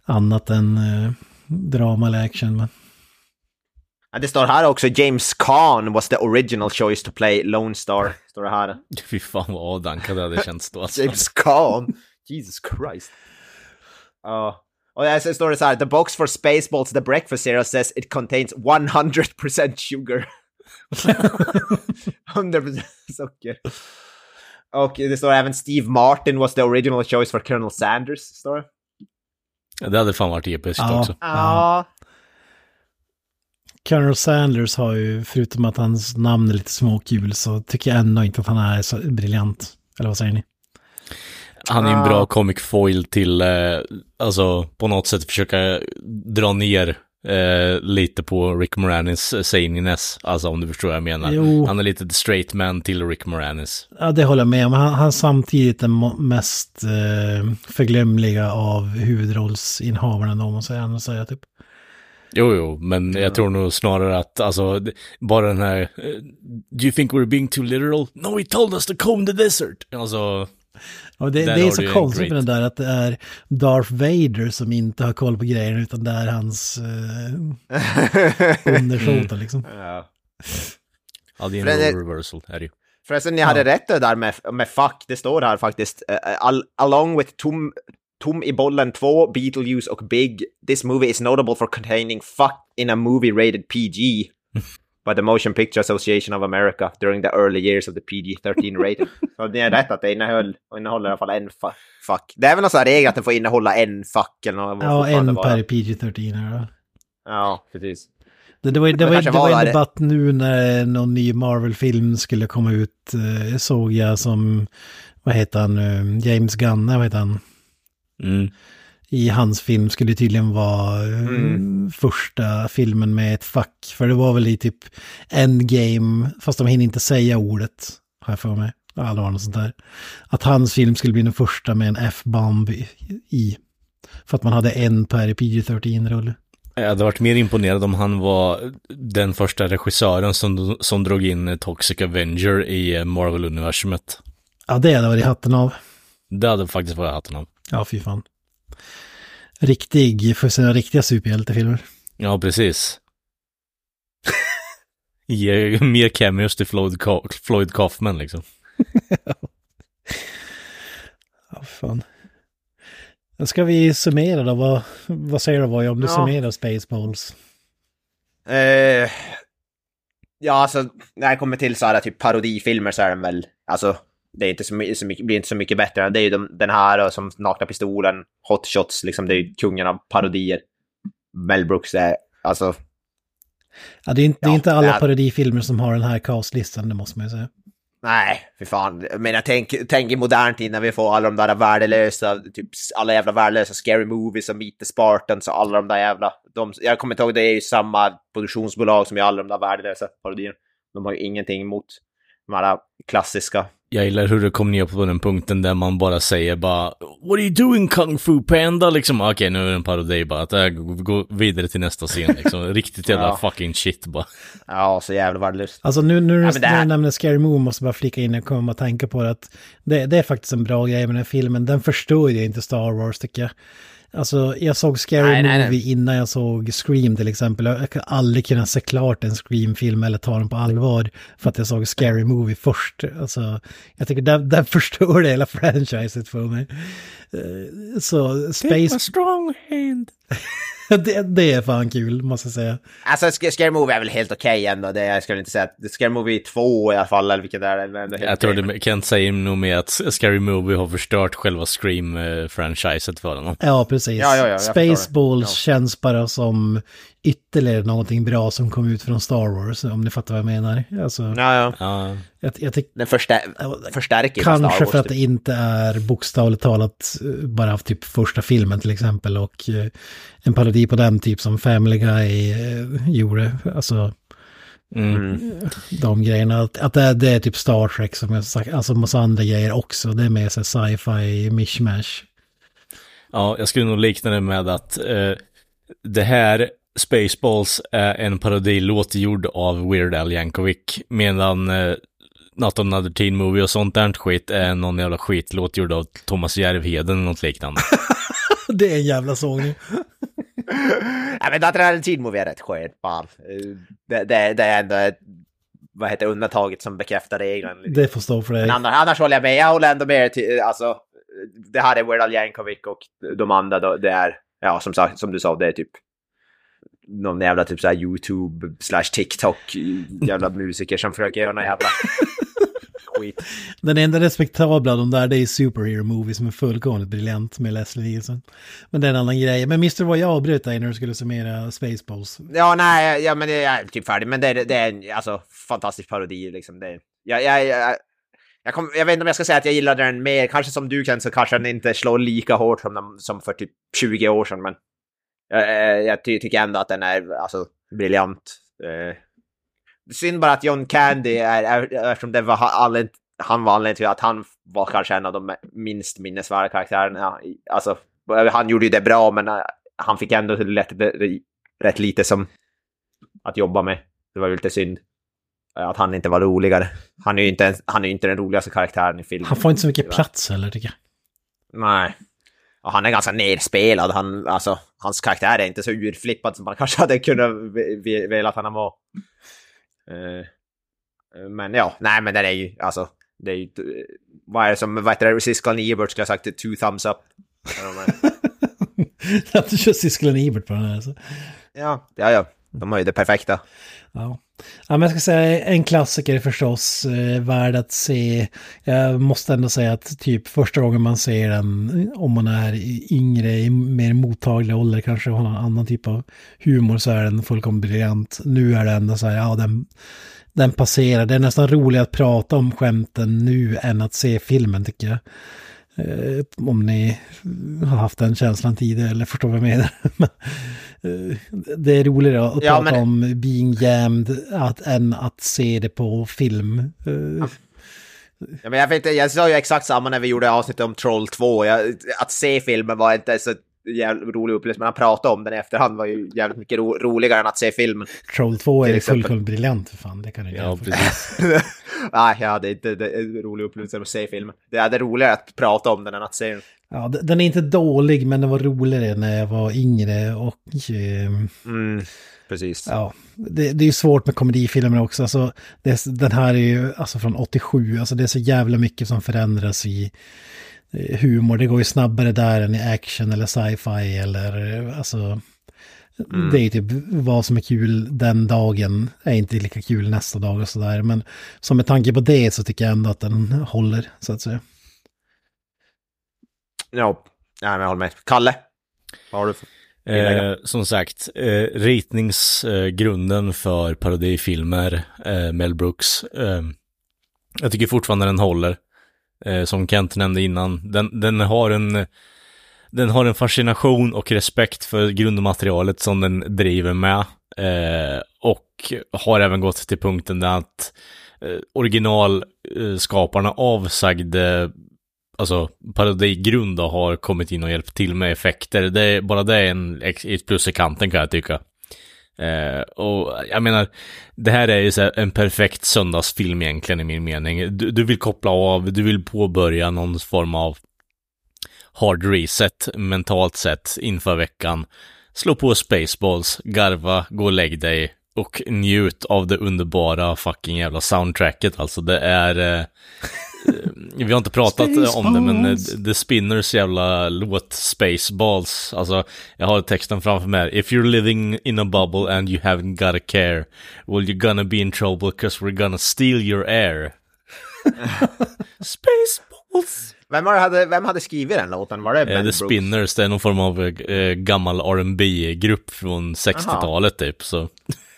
annat än eh, drama eller action. Men... Ja, det står här också, James Caan was the original choice to play Lone Star. Står det här. [LAUGHS] Fy fan vad avdankad det hade känts då alltså. James Caan. Jesus Christ. Ja. Och sen står det så här, the box for Spaceballs the breakfast cereal says it contains 100% sugar. [LAUGHS] 100% socker. Och det står även Steve Martin was the original choice for Colonel Sanders, står det. Det hade fan varit episkt Ja. också. Ja. Colonel Sanders har ju, förutom att hans namn är lite småkul, så tycker jag ändå inte att han är så briljant. Eller vad säger ni? Han är en Ah. bra comic foil till, eh, alltså på något sätt försöka dra ner eh, lite på Rick Moranis eh, zaniness. Alltså om du förstår vad jag menar. Jo. Han är lite the straight man till Rick Moranis. Ja, det håller jag med om. Han, han är samtidigt den mest eh, förglömliga av huvudrollsinnehavarna, om man säger, annars säger typ. Jo, jo, men jag tror nog snarare att, alltså, bara den här, eh, do you think we're being too literal? No, he told us to comb the desert. Alltså, Och det, det är så konstigt med den där att det är Darth Vader som inte har koll på grejerna utan det är hans eh, [LAUGHS] undersåtar liksom. Ja. Ja, det är en reversal, är det ju. Förresten, ni hade rätt det där med, med fuck, det står här faktiskt. al along with Tom, Tom i bollen 2, Beetlejuice och Big, this movie is notable for containing fuck in a movie rated PG [LAUGHS] by the Motion Picture Association of America during the early years of the PG-13 rating. [LAUGHS] Så ni har rätt att det innehöll, innehåller i alla fall en fu- fuck. Det är väl någon sån här regel att den får innehålla en fuck eller något. Ja, en per PG-13 här då. Ja, precis. Det, det var, det var, det var var en debatt nu när någon ny Marvel-film skulle komma ut, eh, såg jag som, vad heter han nu, James Gunn, vad heter han? Mm. I hans film skulle det tydligen vara eh, Mm. första filmen med ett fack. För det var väl i typ Endgame, fast de hinner inte säga ordet, har jag för mig. Var något sånt där. Att hans film skulle bli den första med en F-bomb i- i. För att man hade en per PG-13-rulle. Jag hade varit mer imponerad om han var den första regissören som, som drog in Toxic Avenger i eh, Marvel-universumet. Ja, det hade varit hatten av. Det hade faktiskt varit hatten av. Ja, fy fan. Riktig, för sina riktiga superhjältefilmer. Ja, precis. Ge mer cameos till Floyd, Ka- Floyd Kaufman liksom. [LAUGHS] Ja, fan. Ska vi summera då? Vad, vad säger du Voja om du Ja. summerar Spaceballs? Eh, ja, alltså när det kommer till så här typ parodifilmer så är den väl, alltså det är inte så, så mycket, blir inte så mycket bättre. Det är ju de, den här och som Nakna Pistolen, Hot Shots, liksom det är ju kungen av parodier. Mel Brooks är, alltså, Ja, det är inte, det är Ja, inte alla är- parodifilmer som har den här castlistan, det måste man ju säga. nej, för fan. Jag menar, tänk, tänk i modern tid när vi får alla de där värdelösa, typ alla jävla värdelösa scary movies och Meet the Spartans och alla de där jävla, de, jag kommer inte ihåg, det är ju samma produktionsbolag som gör alla de där värdelösa parodierna. De har ju ingenting emot de här klassiska Jag gillar hur det kom ner på den punkten där man bara säger bara What are you doing Kung Fu Panda? Liksom, okej nu är det en parodi bara, att äh, gå, gå vidare till nästa scen liksom. [LAUGHS] Riktigt jävla Ja. fucking shit bara. Ja, så jävla värdelöst. Alltså nu, nu Ja, när men det du här- nämner Scary Movie måste jag bara flika in och komma och tänka på det att det, det är faktiskt en bra grej med den här filmen. Den förstår ju inte Star Wars tycker jag. Alltså jag såg Scary Nej, nej, nej. Movie innan jag såg Scream till exempel. Jag kan aldrig kunna se klart en Scream-film eller ta den på allvar för att jag såg Scary Movie först. Alltså jag tycker den, den förstår det hela franchiset för mig. Eh, Så Space, strong hand. [LAUGHS] det, det är fan kul måste jag säga. Alltså, Sc- Scary Movie är väl helt okej ändå. Det jag skulle inte säga att Scary Movie 2 i alla fall, eller vilket det är. är ändå helt Jag tror okej. det, Kent säger nog med att Scary Movie har förstört själva Scream-franchiset för honom. Ja, precis. Ja, ja, ja, det. Spaceballs Ja. känns bara som ytterligare någonting bra som kom ut från Star Wars, om ni fattar vad jag menar. Alltså, Ja, ja. Ja, jag, jag tycker Den förstär förstärker ju Star kanske Wars, för att typ. det inte är bokstavligt talat eh, bara av typ första filmen till exempel och eh, en parodi på den typ som Family Guy eh, gjorde. Alltså mm. de grejerna, att, att det, är, det är typ Star Trek som jag sagt, alltså massa andra grejer också. Det är mer så sci-fi mishmash. ja jag skulle nog likna det med att eh, det här Spaceballs är en parodilåt gjord av Weird Al Yankovic, medan eh, Not Another Teen Movie och sånt där skit är någon jävla skitlåt gjord av Thomas Järvheden eller något liknande. [LAUGHS] det är en jävla sågning. [LAUGHS] Ja, men Dator är Teen Movie är rätt skön, fan. Eh, Det, det, det är ändå ett, vad heter undantaget som bekräftar regeln. Det får stå för dig. Men annars, annars håller jag med, jag håller ändå med till, alltså, det här är Weird Al Yankovic och de andra då, det är, ja som sagt, som du sa, det är typ någon jävla typ såhär YouTube slash TikTok jävla [LAUGHS] musiker som försöker göra någon jävla skit. Den enda respektabla av de där det är Superhero Movie som är fullkomligt briljant med Leslie Nielsen. Men det är en annan grej. Men Mr. vad jag avbröt dig när du skulle summera Spaceballs. Ja, nej, ja, men jag är typ färdig. Men det, är- det är en alltså, fantastisk parodi liksom. Det, jag, jag, jag, jag, kom, jag vet inte om jag ska säga att jag gillar den mer. Kanske som du kan så kanske den inte slår lika hårt som, den, som för typ 20 år sedan. Men jag, jag ty, tycker ändå att den är alltså, briljant. Eh, synd bara att John Candy är, är eftersom det var anled, han var anledningen till att han var kanske en av de minst minnesvärda karaktärerna. Alltså, han gjorde ju det bra, men eh, han fick ändå lätt, rätt lite som att jobba med. Det var ju lite synd. att han inte var roligare. Han är ju inte, han är inte den roligaste karaktären i filmen. Han får inte så mycket plats heller tycker jag. Nej. Och han är ganska nerspelad. Han, alltså, hans karaktär är inte så urflippad som man [LAUGHS] kanske hade kunnat velat att han var. Eh, men ja, nej men den är ju, alltså, det är ju, vad är det som, vad heter det, Siskel Ebert skulle ha sagt, two thumbs up. Att du kör Siskel Ebert på den här. alltså. Ja, ja, ja. De har ju det perfekta. Ja. ja, men jag ska säga en klassiker förstås, eh, värd att se. Jag måste ändå säga att typ första gången man ser den, eh, om man är yngre, i mer mottaglig ålder, kanske har någon annan typ av humor, så är den fullkomligt briljant. Nu är det ändå så här, ja, den, den passerar. Det är nästan roligare att prata om skämten nu än att se filmen, tycker jag. Eh, om ni har haft den känslan tidigare eller förstår vad jag menar. [LAUGHS] Men, eh, det är roligare att Ja, prata men- om being jammed att, än att se det på film. Eh, Ja, men jag, vet, jag sa ju exakt samma när vi gjorde avsnittet om Troll 2. Jag, att se filmen var inte så jävligt rolig upplevelse, men att prata om den i efterhand var ju jävligt mycket ro, roligare än att se filmen. Troll 2 är ju fullkomligt briljant för fan, det kan du inte Ja, precis. Nej, [LAUGHS] ja, det är inte en rolig upplevelse att se filmen. Det är det roligare att prata om den än att se den. Ja, den är inte dålig, men den var roligare när jag var yngre och... Eh, Mm, precis. Ja, det, det är ju svårt med komedifilmer också. Alltså, det, är- den här är ju alltså från 87, alltså det är så jävla mycket som förändras i humor. Det går ju snabbare där än i action eller sci-fi eller eh, alltså... Det är ju typ vad som är kul den dagen är inte lika kul nästa dag och sådär. Men som med tanke på det så tycker jag ändå att den håller, så att säga. Ja, jag håller med. Kalle? Vad har du för... Eh, som sagt, eh, ritningsgrunden för parodifilmer, eh, Mel Brooks. Eh, jag tycker fortfarande den håller. Eh, som Kent nämnde innan, den, den har en den har en fascination och respekt för grundmaterialet som den driver med. Eh, och har även gått till punkten där att eh, originalskaparna eh, avsagde alltså parodigrund har kommit in och hjälpt till med effekter. Det är, bara det är en, ett plus i kanten kan jag tycka. Eh, och jag menar, det här är ju så här en perfekt söndagsfilm egentligen i min mening. Du, du vill koppla av, du vill påbörja någon form av hard reset mentalt sett inför veckan. Slå på Spaceballs, garva, gå och lägg dig och njut av det underbara fucking jävla soundtracket. Alltså det är... Eh, vi har inte pratat om det, men eh, Spaceballs. The Spinners jävla låt Spaceballs. Alltså, jag har texten framför mig. If you're living in a bubble and you haven't got a care, well you're gonna be in trouble because we're gonna steal your air. [LAUGHS] Spaceballs! Vem, hade, vem hade skrivit den låten? Var det Eh, Ben The Brooks? Spinners, det är någon form av eh, gammal rb grupp från 60-talet typ, så.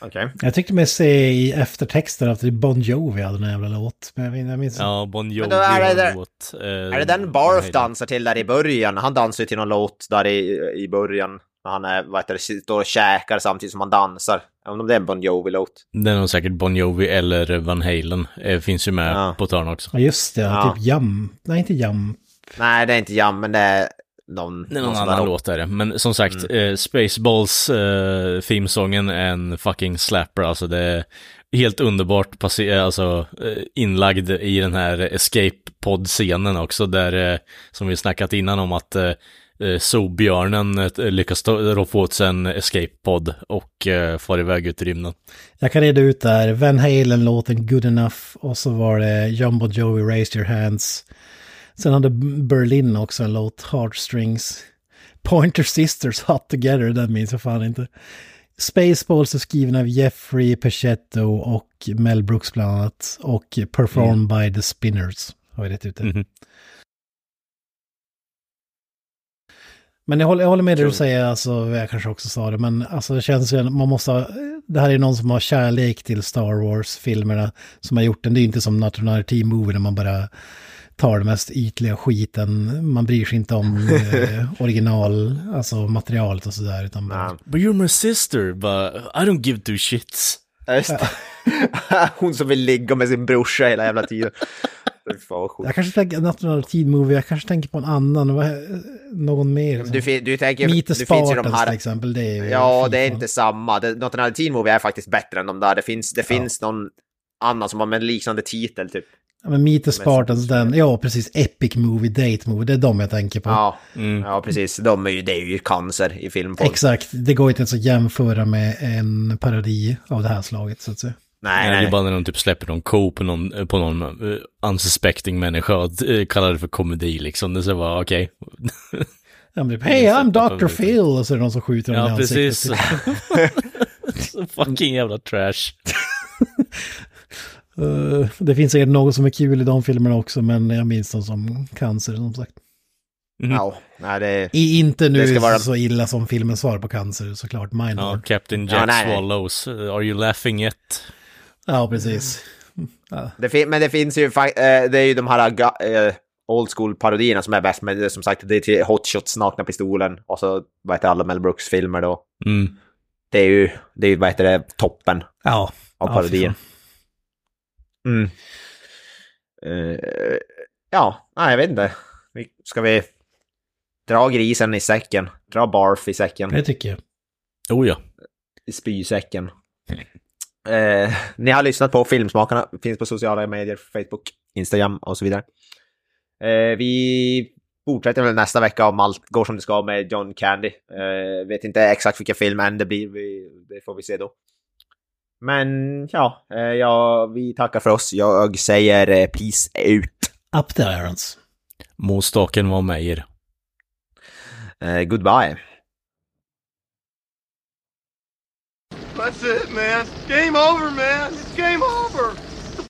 Okej. Jag tyckte mig se i eftertexten att det är Bon Jovi hade en jävla låt. Men jag minns, Ja, Bon Jovi då är det där- låt, eh, Är det den Barf dansar till där i början? Han dansar ju till någon låt där i, i början. Han är, vad heter det, står och käkar samtidigt som han dansar. Inte om det är en Bon Jovi-låt. Det är nog säkert Bon Jovi eller Van Halen, eh, finns ju med Ja. på törn också. Ja, just det. Ja. Typ Jam. Nej, inte Jam. Nej, det är inte Jam, men det är någon... Någon sån annan där låt är det. Men som sagt, eh, Spaceballs eh, themesången är en fucking slapper. Alltså det är helt underbart passer- alltså, eh, inlagd i den här escape pod-scenen också. Där, eh, som vi snackat innan om att eh, eh, Zoobjörnen eh, lyckas ta- rå få åt sig en escape pod och eh, far iväg ut i rymden. Jag kan reda ut där. Van Halen-låten Good Enough och så var det John Bon Jovi Raise Your Hands. Sen hade Berlin också en låt, Heartstrings. Pointer Sisters Hot Together, den minns jag fan inte. Spaceballs är skriven av Jeffrey Pachetto och Mel Brooks bland annat. Och performed by The Spinners. Har vi rätt ut det. Mhm. Men jag håller, jag håller med det du säger, alltså, jag kanske också sa det, men alltså det känns ju, man måste ha, det här är någon som har kärlek till Star Wars-filmerna som har gjort den. Det är ju inte som Not Team Movie där man bara tar det mest ytliga skiten. Man bryr sig inte om eh, [LAUGHS] original, alltså materialet och sådär, utan bara... But you're my sister, but I don't give two shits. Ja. [LAUGHS] Hon som vill ligga med sin brorsa hela jävla tiden. Jag kanske tänker, Not Team Movie, jag kanske tänker på en annan, någon mer. Du, du tänker... Meet the det finns ju de Spartans här... till exempel, det är Ja, det är inte samma. Another Teen Movie är faktiskt bättre än de där. Det finns, det finns någon annan som har med en liknande titel typ. Ja, men Meet the Spartans, den, ja precis, Epic Movie, Date Movie, det är de jag tänker på. Ja, Mm. ja precis. De är ju, det är ju cancer i filmform. Exakt, det går inte ens att jämföra med en parodi av det här slaget så att säga. Nej, Nej, det är bara när de typ släpper någon ko på någon, på någon uh, unsuspecting människa och uh, kallar det för komedi liksom. Det är så bara, okej. [LAUGHS] Ja, typ, Hey, I'm Dr. Phil! Och så är det någon som skjuter honom i Ja, ansiktet. precis. [LAUGHS] så fucking jävla trash. [LAUGHS] Eh, det finns säkert något som är kul i de filmerna också, men jag minns dem som cancer som sagt. Ja, nej det... I, inte nu Det ska vara- så illa som filmen svar på cancer såklart, Ja, Mindhard. Captain Jack Ja. Swallows. Uh, Are you laughing yet? Ja, precis. Ja. det men det finns ju, eh, det är ju de här eh, old school-parodierna som är bäst, men det är som sagt, det är till Hot Shots, Nakna Pistolen, och så, vad heter alla Mel Brooks-filmer då. Mm. Det är ju, det är ju, vad heter det, toppen Ja. av Ja, parodier. Mm. Eh, ja, nej, jag vet inte. Ska vi dra grisen i säcken? Dra barf i säcken? Det tycker jag. Oh ja. i spysäcken. Eh, ni har lyssnat på Filmsmakarna, finns på sociala medier, Facebook, Instagram och så vidare. Eh, vi fortsätter väl nästa vecka om allt går som det ska med John Candy. Vet inte exakt vilka film än det blir, vi, det får vi se då. Men ja, eh, ja, vi tackar för oss. Jag säger eh, peace out. Up the irons. Må staken vara med er. Eh, goodbye. That's it, man. Game over, man. It's game over.